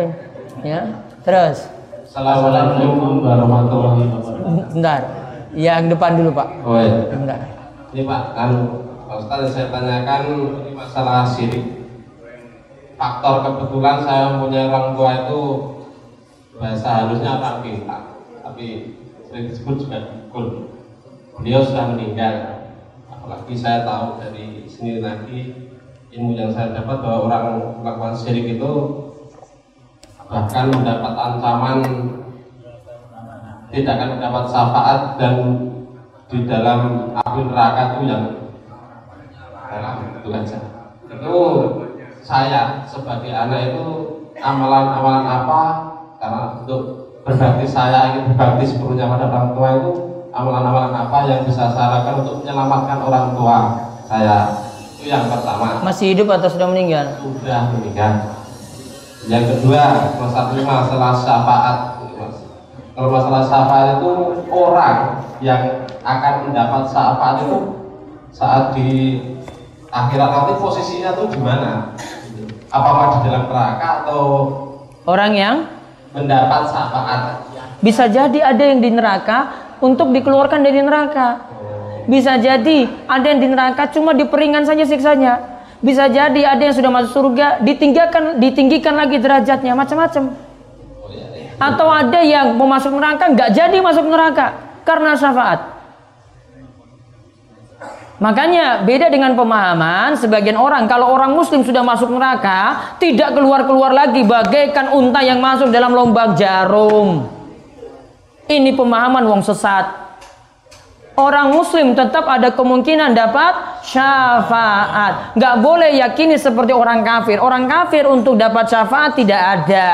ya terus. Assalamualaikum warahmatullahi wabarakatuh. Bentar. Yang depan dulu pak. Oh iya. Bentar. Ini pak kan Pak Ustaz saya tanyakan ini masalah sirik faktor kebetulan saya punya orang tua itu bahasa halusnya orang pintar tapi sering disebut juga dukul beliau sudah meninggal. Apalagi saya tahu dari sini nanti ilmu yang saya dapat bahwa orang melakukan syirik itu bahkan mendapat ancaman tidak akan mendapat syafaat dan di dalam api neraka itu yang dalam itu aja. Itu saya sebagai anak itu amalan-amalan apa? Karena untuk berbakti saya ingin berbakti sepenuhnya pada orang tua itu amalan-amalan apa yang bisa saya lakukan untuk menyelamatkan orang tua saya? Itu yang pertama. Masih hidup atau sudah meninggal? Sudah meninggal. Yang kedua masalah masalah syafaat. Kalau masalah syafaat itu orang yang akan mendapat syafaat itu saat di akhirat nanti posisinya tuh di mana? Apakah di dalam neraka atau orang yang mendapat syafaat? bisa jadi ada yang di neraka untuk dikeluarkan dari neraka. Bisa jadi ada yang di neraka cuma diperingan saja siksanya. Bisa jadi ada yang sudah masuk surga ditinggikan ditinggikan lagi derajatnya macam-macam. Atau ada yang mau masuk neraka nggak jadi masuk neraka karena syafaat. Makanya beda dengan pemahaman sebagian orang kalau orang muslim sudah masuk neraka tidak keluar-keluar lagi bagaikan unta yang masuk dalam lubang jarum. Ini pemahaman wong sesat. Orang muslim tetap ada kemungkinan dapat syafaat. Nggak boleh yakini seperti orang kafir. Orang kafir untuk dapat syafaat tidak ada.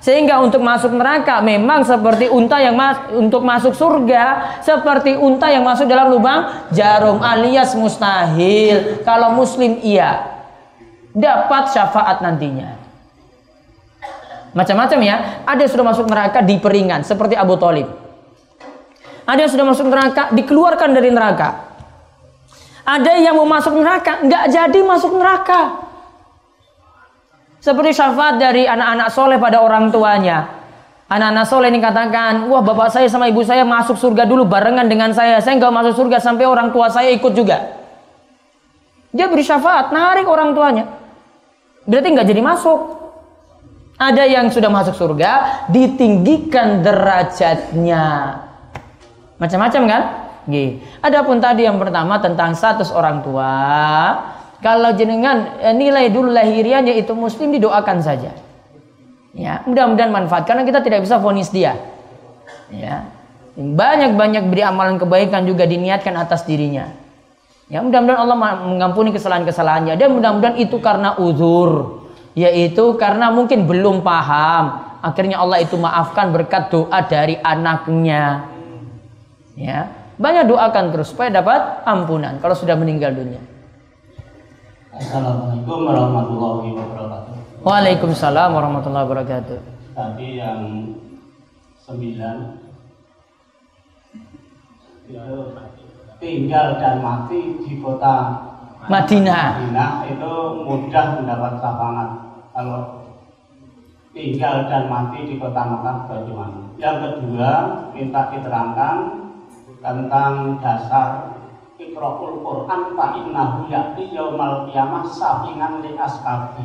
Sehingga untuk masuk neraka memang seperti unta yang mas untuk masuk surga seperti unta yang masuk dalam lubang jarum alias mustahil. Kalau muslim iya dapat syafaat nantinya. Macam-macam ya. Ada yang sudah masuk neraka di peringan seperti Abu Talib. Ada yang sudah masuk neraka dikeluarkan dari neraka. Ada yang mau masuk neraka nggak jadi masuk neraka. Seperti syafaat dari anak-anak soleh pada orang tuanya. Anak-anak soleh ini katakan, wah bapak saya sama ibu saya masuk surga dulu barengan dengan saya. Saya nggak masuk surga sampai orang tua saya ikut juga. Dia beri syafaat, narik orang tuanya. Berarti nggak jadi masuk. Ada yang sudah masuk surga, ditinggikan derajatnya. Macam-macam kan? Gih. Adapun tadi yang pertama tentang status orang tua, kalau jenengan eh, nilai dulu lahiriannya itu muslim didoakan saja. Ya, mudah-mudahan manfaat karena kita tidak bisa vonis dia. Ya. Banyak-banyak beri amalan kebaikan juga diniatkan atas dirinya. Ya, mudah-mudahan Allah mengampuni kesalahan-kesalahannya dan mudah-mudahan itu karena uzur, yaitu karena mungkin belum paham. Akhirnya Allah itu maafkan berkat doa dari anaknya. Ya, banyak doakan terus supaya dapat ampunan kalau sudah meninggal dunia. Assalamualaikum warahmatullahi wabarakatuh. Waalaikumsalam warahmatullahi wabarakatuh. Tadi yang sembilan itu tinggal dan mati di kota Madinah. Madinah itu mudah mendapat syafaat. Kalau tinggal dan mati di kota Makkah bagaimana? Yang kedua minta diterangkan tentang dasar Iqra'ul Quran fa innahu ya'ti yaumal qiyamah safingan li ashabi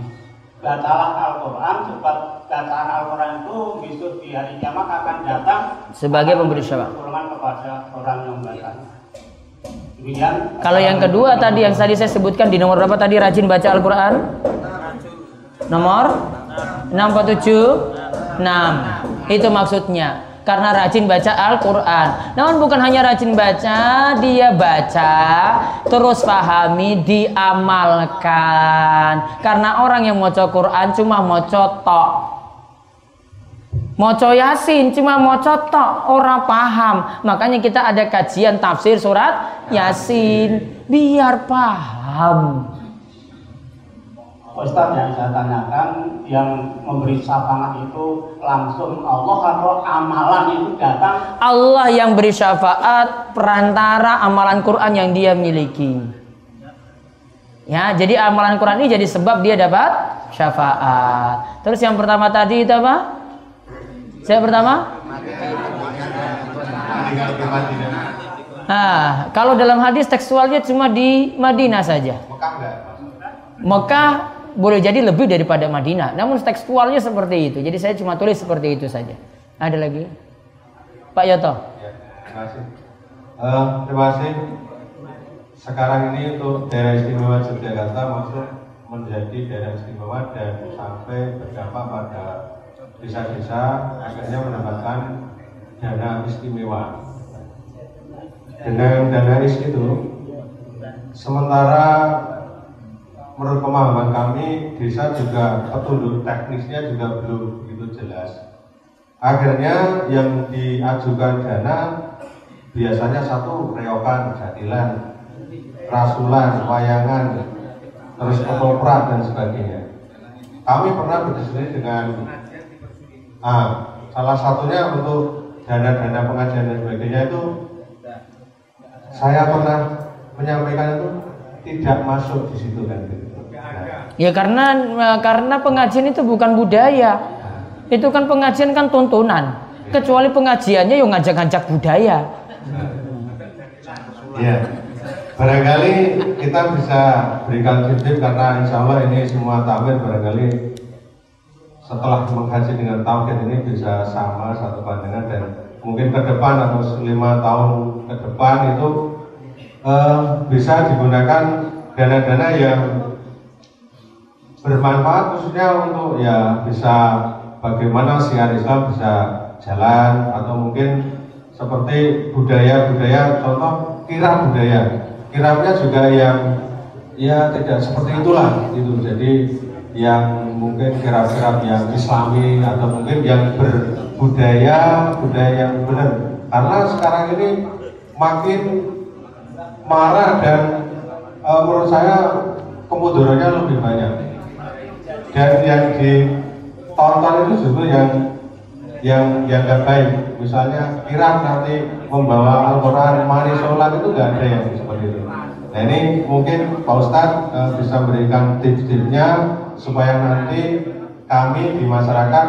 bacalah Al-Quran sebab bacaan Al-Quran itu besok di hari kiamat akan datang sebagai pemberi syafaat kepada orang yang baca. Kalau yang kedua tadi yang tadi saya sebutkan di nomor berapa tadi rajin baca Al-Quran? Nomor 647 6 Itu maksudnya karena rajin baca Al-Quran. Namun bukan hanya rajin baca, dia baca, terus pahami, diamalkan. Karena orang yang mau Quran cuma mau tok. Moco Yasin cuma mau tok, orang paham. Makanya kita ada kajian tafsir surat Yasin. Biar paham. Ustaz yang saya tanyakan yang memberi syafaat itu langsung Allah atau amalan itu datang? Allah yang beri syafaat perantara amalan Quran yang dia miliki. Ya jadi amalan Quran ini jadi sebab dia dapat syafaat. Terus yang pertama tadi itu apa saya pertama Nah, kalau dalam hadis tekstualnya cuma di Madinah saja. Mekah boleh jadi lebih daripada Madinah. Namun tekstualnya seperti itu. Jadi saya cuma tulis seperti itu saja. Ada lagi? Pak Yoto. Ya, terima kasih. Uh, terima kasih. Sekarang ini untuk daerah istimewa Yogyakarta masuk menjadi daerah istimewa dan sampai berdampak pada desa-desa akhirnya mendapatkan dana istimewa. Dengan dana is itu, sementara menurut pemahaman kami desa juga petunjuk teknisnya juga belum begitu jelas. Akhirnya yang diajukan dana biasanya satu reokan, jadilan, rasulan, wayangan, terus ketoprak dan sebagainya. Kami pernah berdiskusi dengan ah, salah satunya untuk dana-dana pengajian dan sebagainya itu saya pernah menyampaikan itu tidak masuk di situ kan gitu. Ya karena eh, karena pengajian itu bukan budaya. Itu kan pengajian kan tuntunan. Kecuali pengajiannya yang ngajak-ngajak budaya. Ya. Barangkali kita bisa berikan tip karena insya Allah ini semua tamir barangkali setelah mengkaji dengan tauhid ini bisa sama satu pandangan dan mungkin ke depan atau lima tahun ke depan itu uh, bisa digunakan dana-dana yang bermanfaat khususnya untuk ya bisa bagaimana siar Islam bisa jalan atau mungkin seperti budaya-budaya contoh kira budaya. Kiranya juga yang ya tidak seperti itulah itu jadi yang mungkin kira-kira yang islami atau mungkin yang berbudaya budaya yang benar karena sekarang ini makin marah dan e, menurut saya kemudarannya lebih banyak. Dan yang ditonton itu justru yang yang yang gak baik. Misalnya kira nanti membawa Al-Quran mari sholat itu gak ada yang seperti itu. Nah ini mungkin Pak Ustadz uh, bisa memberikan tips-tipsnya supaya nanti kami di masyarakat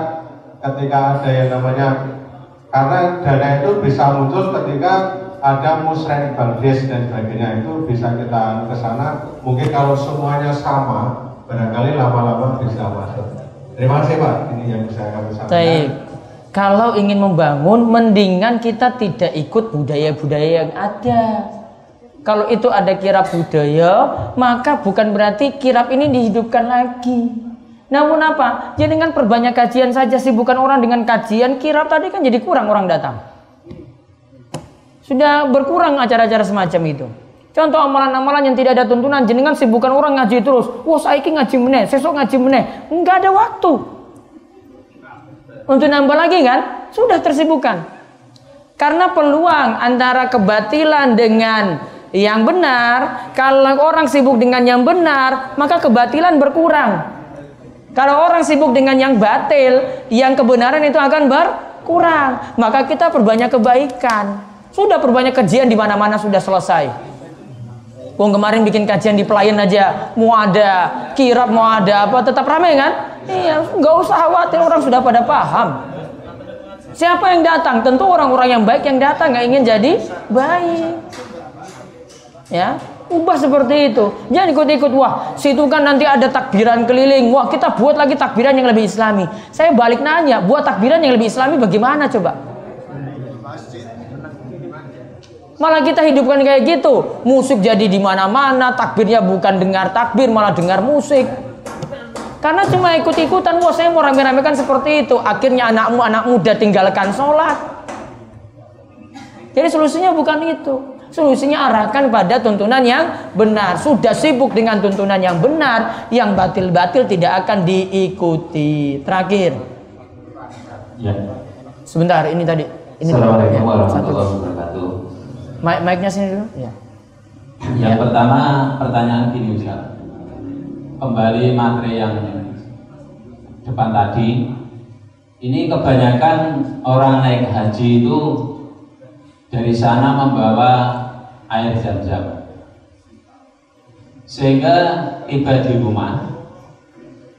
ketika ada yang namanya karena dana itu bisa muncul ketika ada musrek Bangladesh dan sebagainya. Itu bisa kita ke sana. Mungkin kalau semuanya sama barangkali lama-lama bisa masuk. Terima kasih Pak. Ini yang bisa kami sampaikan. Kalau ingin membangun, mendingan kita tidak ikut budaya-budaya yang ada. Kalau itu ada kirap budaya, maka bukan berarti kirap ini dihidupkan lagi. Namun apa? Ya dengan perbanyak kajian saja sih bukan orang dengan kajian kirap tadi kan jadi kurang orang datang. Sudah berkurang acara-acara semacam itu. Contoh amalan-amalan yang tidak ada tuntunan, jenengan sibukkan orang ngaji terus. Wah, saya ini ngaji meneh, sesok ngaji meneh. Enggak ada waktu untuk nambah lagi kan sudah tersibukkan karena peluang antara kebatilan dengan yang benar kalau orang sibuk dengan yang benar maka kebatilan berkurang kalau orang sibuk dengan yang batil yang kebenaran itu akan berkurang maka kita perbanyak kebaikan sudah perbanyak kajian di mana-mana sudah selesai Wong kemarin bikin kajian di pelayan aja, mau ada kirap, mau ada apa, tetap ramai kan? Iya, nggak usah khawatir orang sudah pada paham. Siapa yang datang? Tentu orang-orang yang baik yang datang nggak ingin jadi baik. Ya, ubah seperti itu. Jangan ikut-ikut. Wah, situ kan nanti ada takbiran keliling. Wah, kita buat lagi takbiran yang lebih islami. Saya balik nanya, buat takbiran yang lebih islami bagaimana coba? Malah kita hidupkan kayak gitu. Musik jadi di mana-mana, takbirnya bukan dengar takbir, malah dengar musik. Karena cuma ikut-ikutan, wah saya mau rame-ramekan seperti itu. Akhirnya anakmu anak muda tinggalkan sholat. Jadi solusinya bukan itu. Solusinya arahkan pada tuntunan yang benar. Sudah sibuk dengan tuntunan yang benar, yang batil-batil tidak akan diikuti. Terakhir. Ya. Sebentar, ini tadi. Ini Assalamualaikum ya, warahmatullahi wabarakatuh. Mic mic-nya sini dulu. Ya. Yang pertama pertanyaan gini Ustaz. Kembali materi yang depan tadi. Ini kebanyakan orang naik haji itu dari sana membawa air zam-zam. Sehingga tiba di rumah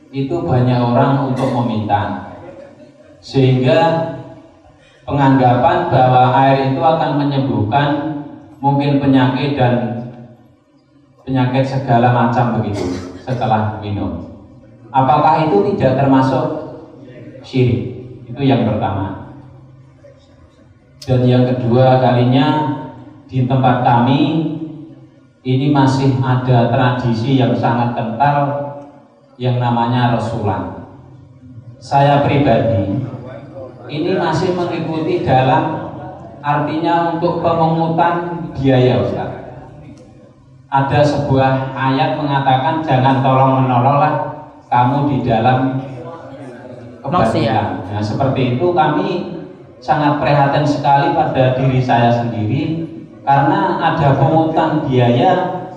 itu banyak orang untuk meminta. Sehingga penganggapan bahwa air itu akan menyembuhkan mungkin penyakit dan penyakit segala macam begitu setelah minum. Apakah itu tidak termasuk syirik? Itu yang pertama. Dan yang kedua kalinya di tempat kami ini masih ada tradisi yang sangat kental yang namanya Rasulan. Saya pribadi ini masih mengikuti dalam artinya untuk pemungutan biaya Ustaz. Ada sebuah ayat mengatakan jangan tolong menolonglah kamu di dalam kebatilan. Nah, seperti itu kami sangat prihatin sekali pada diri saya sendiri karena ada pemungutan biaya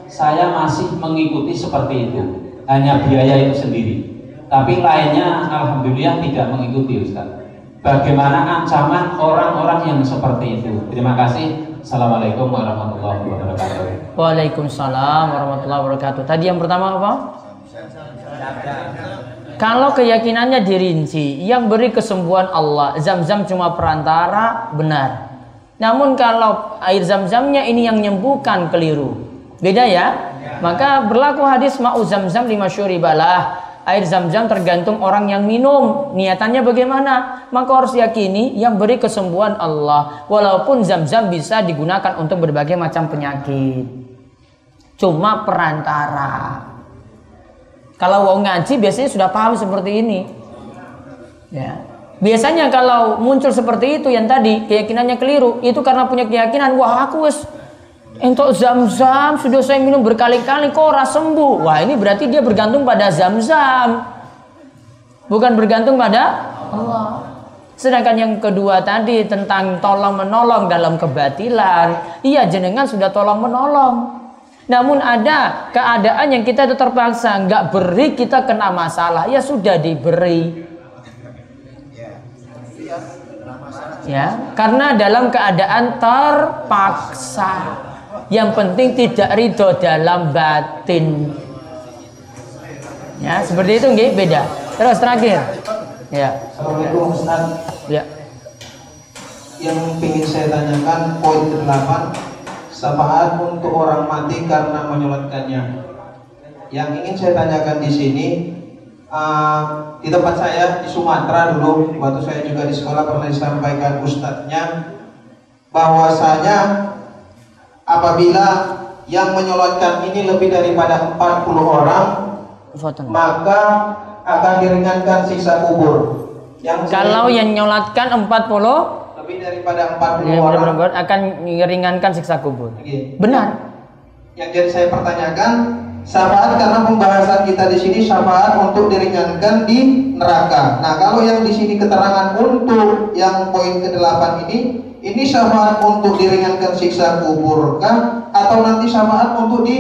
saya masih mengikuti seperti itu hanya biaya itu sendiri tapi lainnya alhamdulillah tidak mengikuti Ustaz bagaimana ancaman orang-orang yang seperti itu. Terima kasih. Assalamualaikum warahmatullahi wabarakatuh. Waalaikumsalam warahmatullahi wabarakatuh. Tadi yang pertama apa? Kalau keyakinannya dirinci, yang beri kesembuhan Allah, zam-zam cuma perantara, benar. Namun kalau air zam-zamnya ini yang menyembuhkan, keliru. Beda ya? Maka berlaku hadis ma'u zam-zam lima syuribalah. Air zam-zam tergantung orang yang minum. Niatannya bagaimana? Maka harus yakini yang beri kesembuhan Allah. Walaupun zam-zam bisa digunakan untuk berbagai macam penyakit. Cuma perantara. Kalau mau ngaji biasanya sudah paham seperti ini. Ya. Biasanya kalau muncul seperti itu yang tadi keyakinannya keliru, itu karena punya keyakinan, wah aku wes untuk zam-zam sudah saya minum berkali-kali kok ora sembuh. Wah, ini berarti dia bergantung pada zam-zam. Bukan bergantung pada Allah. Sedangkan yang kedua tadi tentang tolong menolong dalam kebatilan, iya jenengan sudah tolong menolong. Namun ada keadaan yang kita itu terpaksa nggak beri kita kena masalah, ya sudah diberi. Ya, karena dalam keadaan terpaksa. Yang penting tidak ridho dalam batin. Ya, seperti itu nggih beda. Terus terakhir. Ya. Assalamualaikum Ustaz. Ya. Yang ingin saya tanyakan poin ke-8 syafaat untuk orang mati karena menyolatkannya. Yang ingin saya tanyakan di sini uh, di tempat saya di Sumatera dulu waktu saya juga di sekolah pernah disampaikan ustadznya bahwasanya apabila yang menyolatkan ini lebih daripada 40 orang maka akan diringankan siksa kubur. Yang Kalau saya- yang nyolatkan 40 lebih daripada 40 ya, orang akan meringankan siksa kubur. Iya. Benar. Yang jadi saya pertanyakan syafaat karena pembahasan kita di sini syafaat untuk diringankan di neraka. Nah, kalau yang di sini keterangan untuk yang poin ke-8 ini ini syafaat untuk diringankan siksa kubur kah atau nanti syafaat untuk di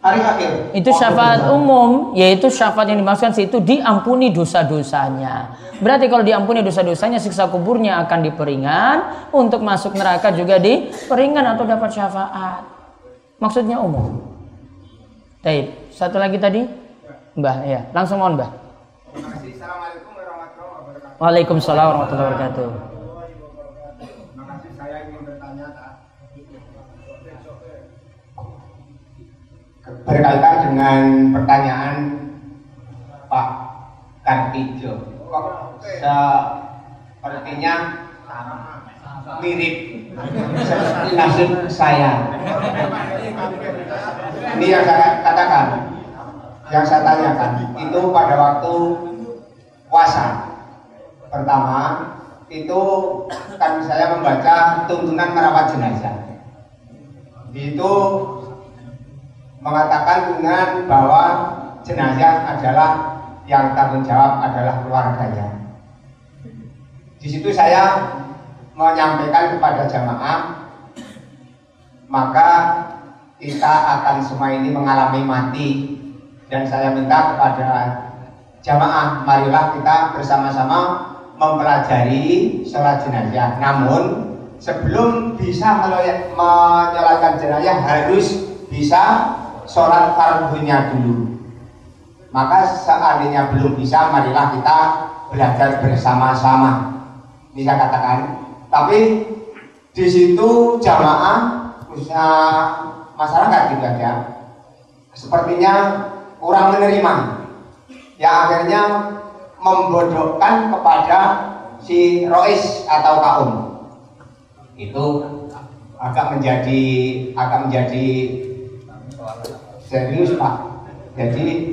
hari akhir? Itu syafaat umum, yaitu syafaat yang dimaksudkan situ diampuni dosa-dosanya. Berarti kalau diampuni dosa-dosanya, siksa kuburnya akan diperingan, untuk masuk neraka juga diperingan atau dapat syafaat. Maksudnya umum. Baik, satu lagi tadi, Mbah, ya, langsung mohon Mbah. Waalaikumsalam warahmatullahi wabarakatuh. Berkaitan dengan pertanyaan Pak Kartijo. Sepertinya mirip nasib saya. Ini yang saya katakan yang saya tanyakan itu pada waktu puasa pertama itu kan saya membaca tuntunan merawat jenazah. Itu mengatakan dengan bahwa jenazah adalah yang tanggung jawab adalah keluarganya. Di situ saya menyampaikan kepada jamaah, maka kita akan semua ini mengalami mati dan saya minta kepada jamaah, marilah kita bersama-sama mempelajari sholat jenazah. Namun sebelum bisa menyolatkan jenazah harus bisa sholat fardunya dulu. Maka seandainya belum bisa, marilah kita belajar bersama-sama. Bisa katakan. Tapi di situ jamaah usaha masyarakat juga ya, sepertinya kurang menerima. Yang akhirnya membodohkan kepada si Rois atau kaum. Itu agak menjadi agak menjadi serius Pak. Jadi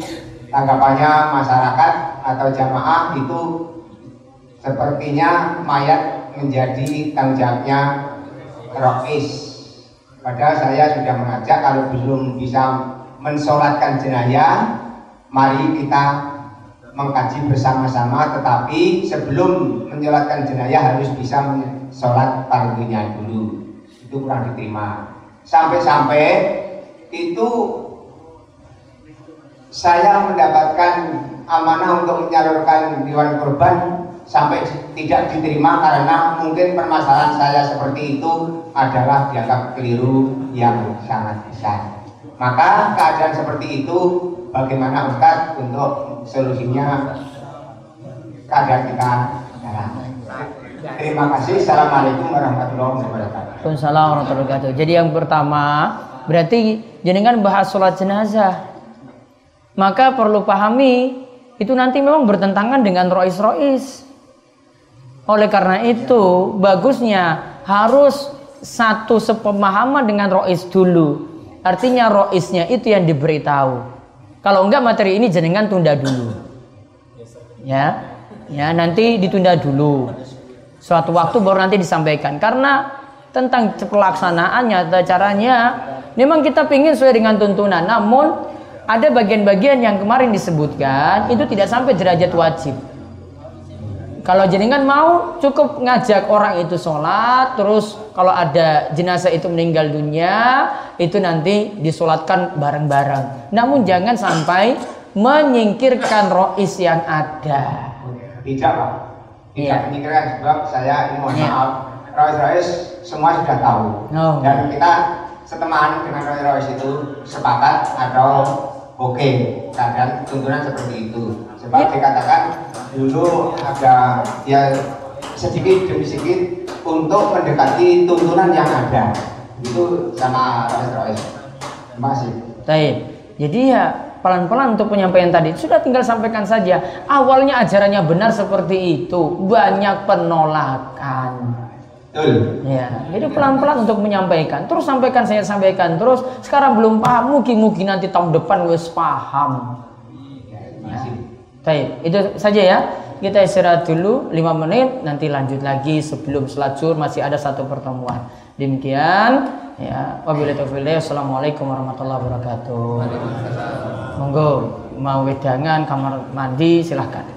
tanggapannya masyarakat atau jamaah itu sepertinya mayat menjadi tanggung jawabnya Rois. Padahal saya sudah mengajak kalau belum bisa mensolatkan jenazah, mari kita mengkaji bersama-sama. Tetapi sebelum menyolatkan jenazah harus bisa sholat fardunya dulu. Itu kurang diterima. Sampai-sampai itu saya mendapatkan amanah untuk menyalurkan hewan kurban sampai tidak diterima karena mungkin permasalahan saya seperti itu adalah dianggap keliru yang sangat besar. Maka keadaan seperti itu bagaimana Ustaz untuk solusinya keadaan kita sekarang. Terima kasih. Assalamualaikum warahmatullahi wabarakatuh. Waalaikumsalam warahmatullahi wabarakatuh. Jadi yang pertama, berarti jenengan bahas sholat jenazah. Maka perlu pahami, itu nanti memang bertentangan dengan rois-rois. Oleh karena itu, bagusnya harus satu sepemahaman dengan rois dulu. Artinya roisnya itu yang diberitahu. Kalau enggak materi ini jenengan tunda dulu. Ya, ya nanti ditunda dulu. Suatu waktu baru nanti disampaikan. Karena tentang pelaksanaannya, caranya, memang kita ingin sesuai dengan tuntunan. Namun ada bagian-bagian yang kemarin disebutkan itu tidak sampai derajat wajib. Kalau jenengan mau cukup ngajak orang itu sholat, terus kalau ada jenazah itu meninggal dunia, itu nanti disolatkan bareng-bareng. Namun jangan sampai menyingkirkan rois yang ada. Tidak Pak. Tidak Iya. menyingkirkan sebab saya ini mohon Iya. maaf. Rois-Rois semua sudah tahu. Oh. Dan kita seteman dengan Rois-Rois itu sepakat atau oke keadaan tuntunan seperti itu. Sebab dikatakan dulu agak ya sedikit demi sedikit untuk mendekati tuntunan yang ada itu sama Rois terima kasih Baik. Jadi ya pelan-pelan untuk penyampaian tadi sudah tinggal sampaikan saja. Awalnya ajarannya benar seperti itu, banyak penolakan. Betul Ya, jadi pelan-pelan untuk menyampaikan. Terus sampaikan saya sampaikan terus. Sekarang belum paham, mungkin-mungkin nanti tahun depan wes paham. Ya. Baik, itu saja ya. Kita istirahat dulu 5 menit, nanti lanjut lagi sebelum zuhur masih ada satu pertemuan. Demikian ya. Wabillahi taufiq. Assalamualaikum warahmatullahi wabarakatuh. Monggo mau wedangan kamar mandi silahkan.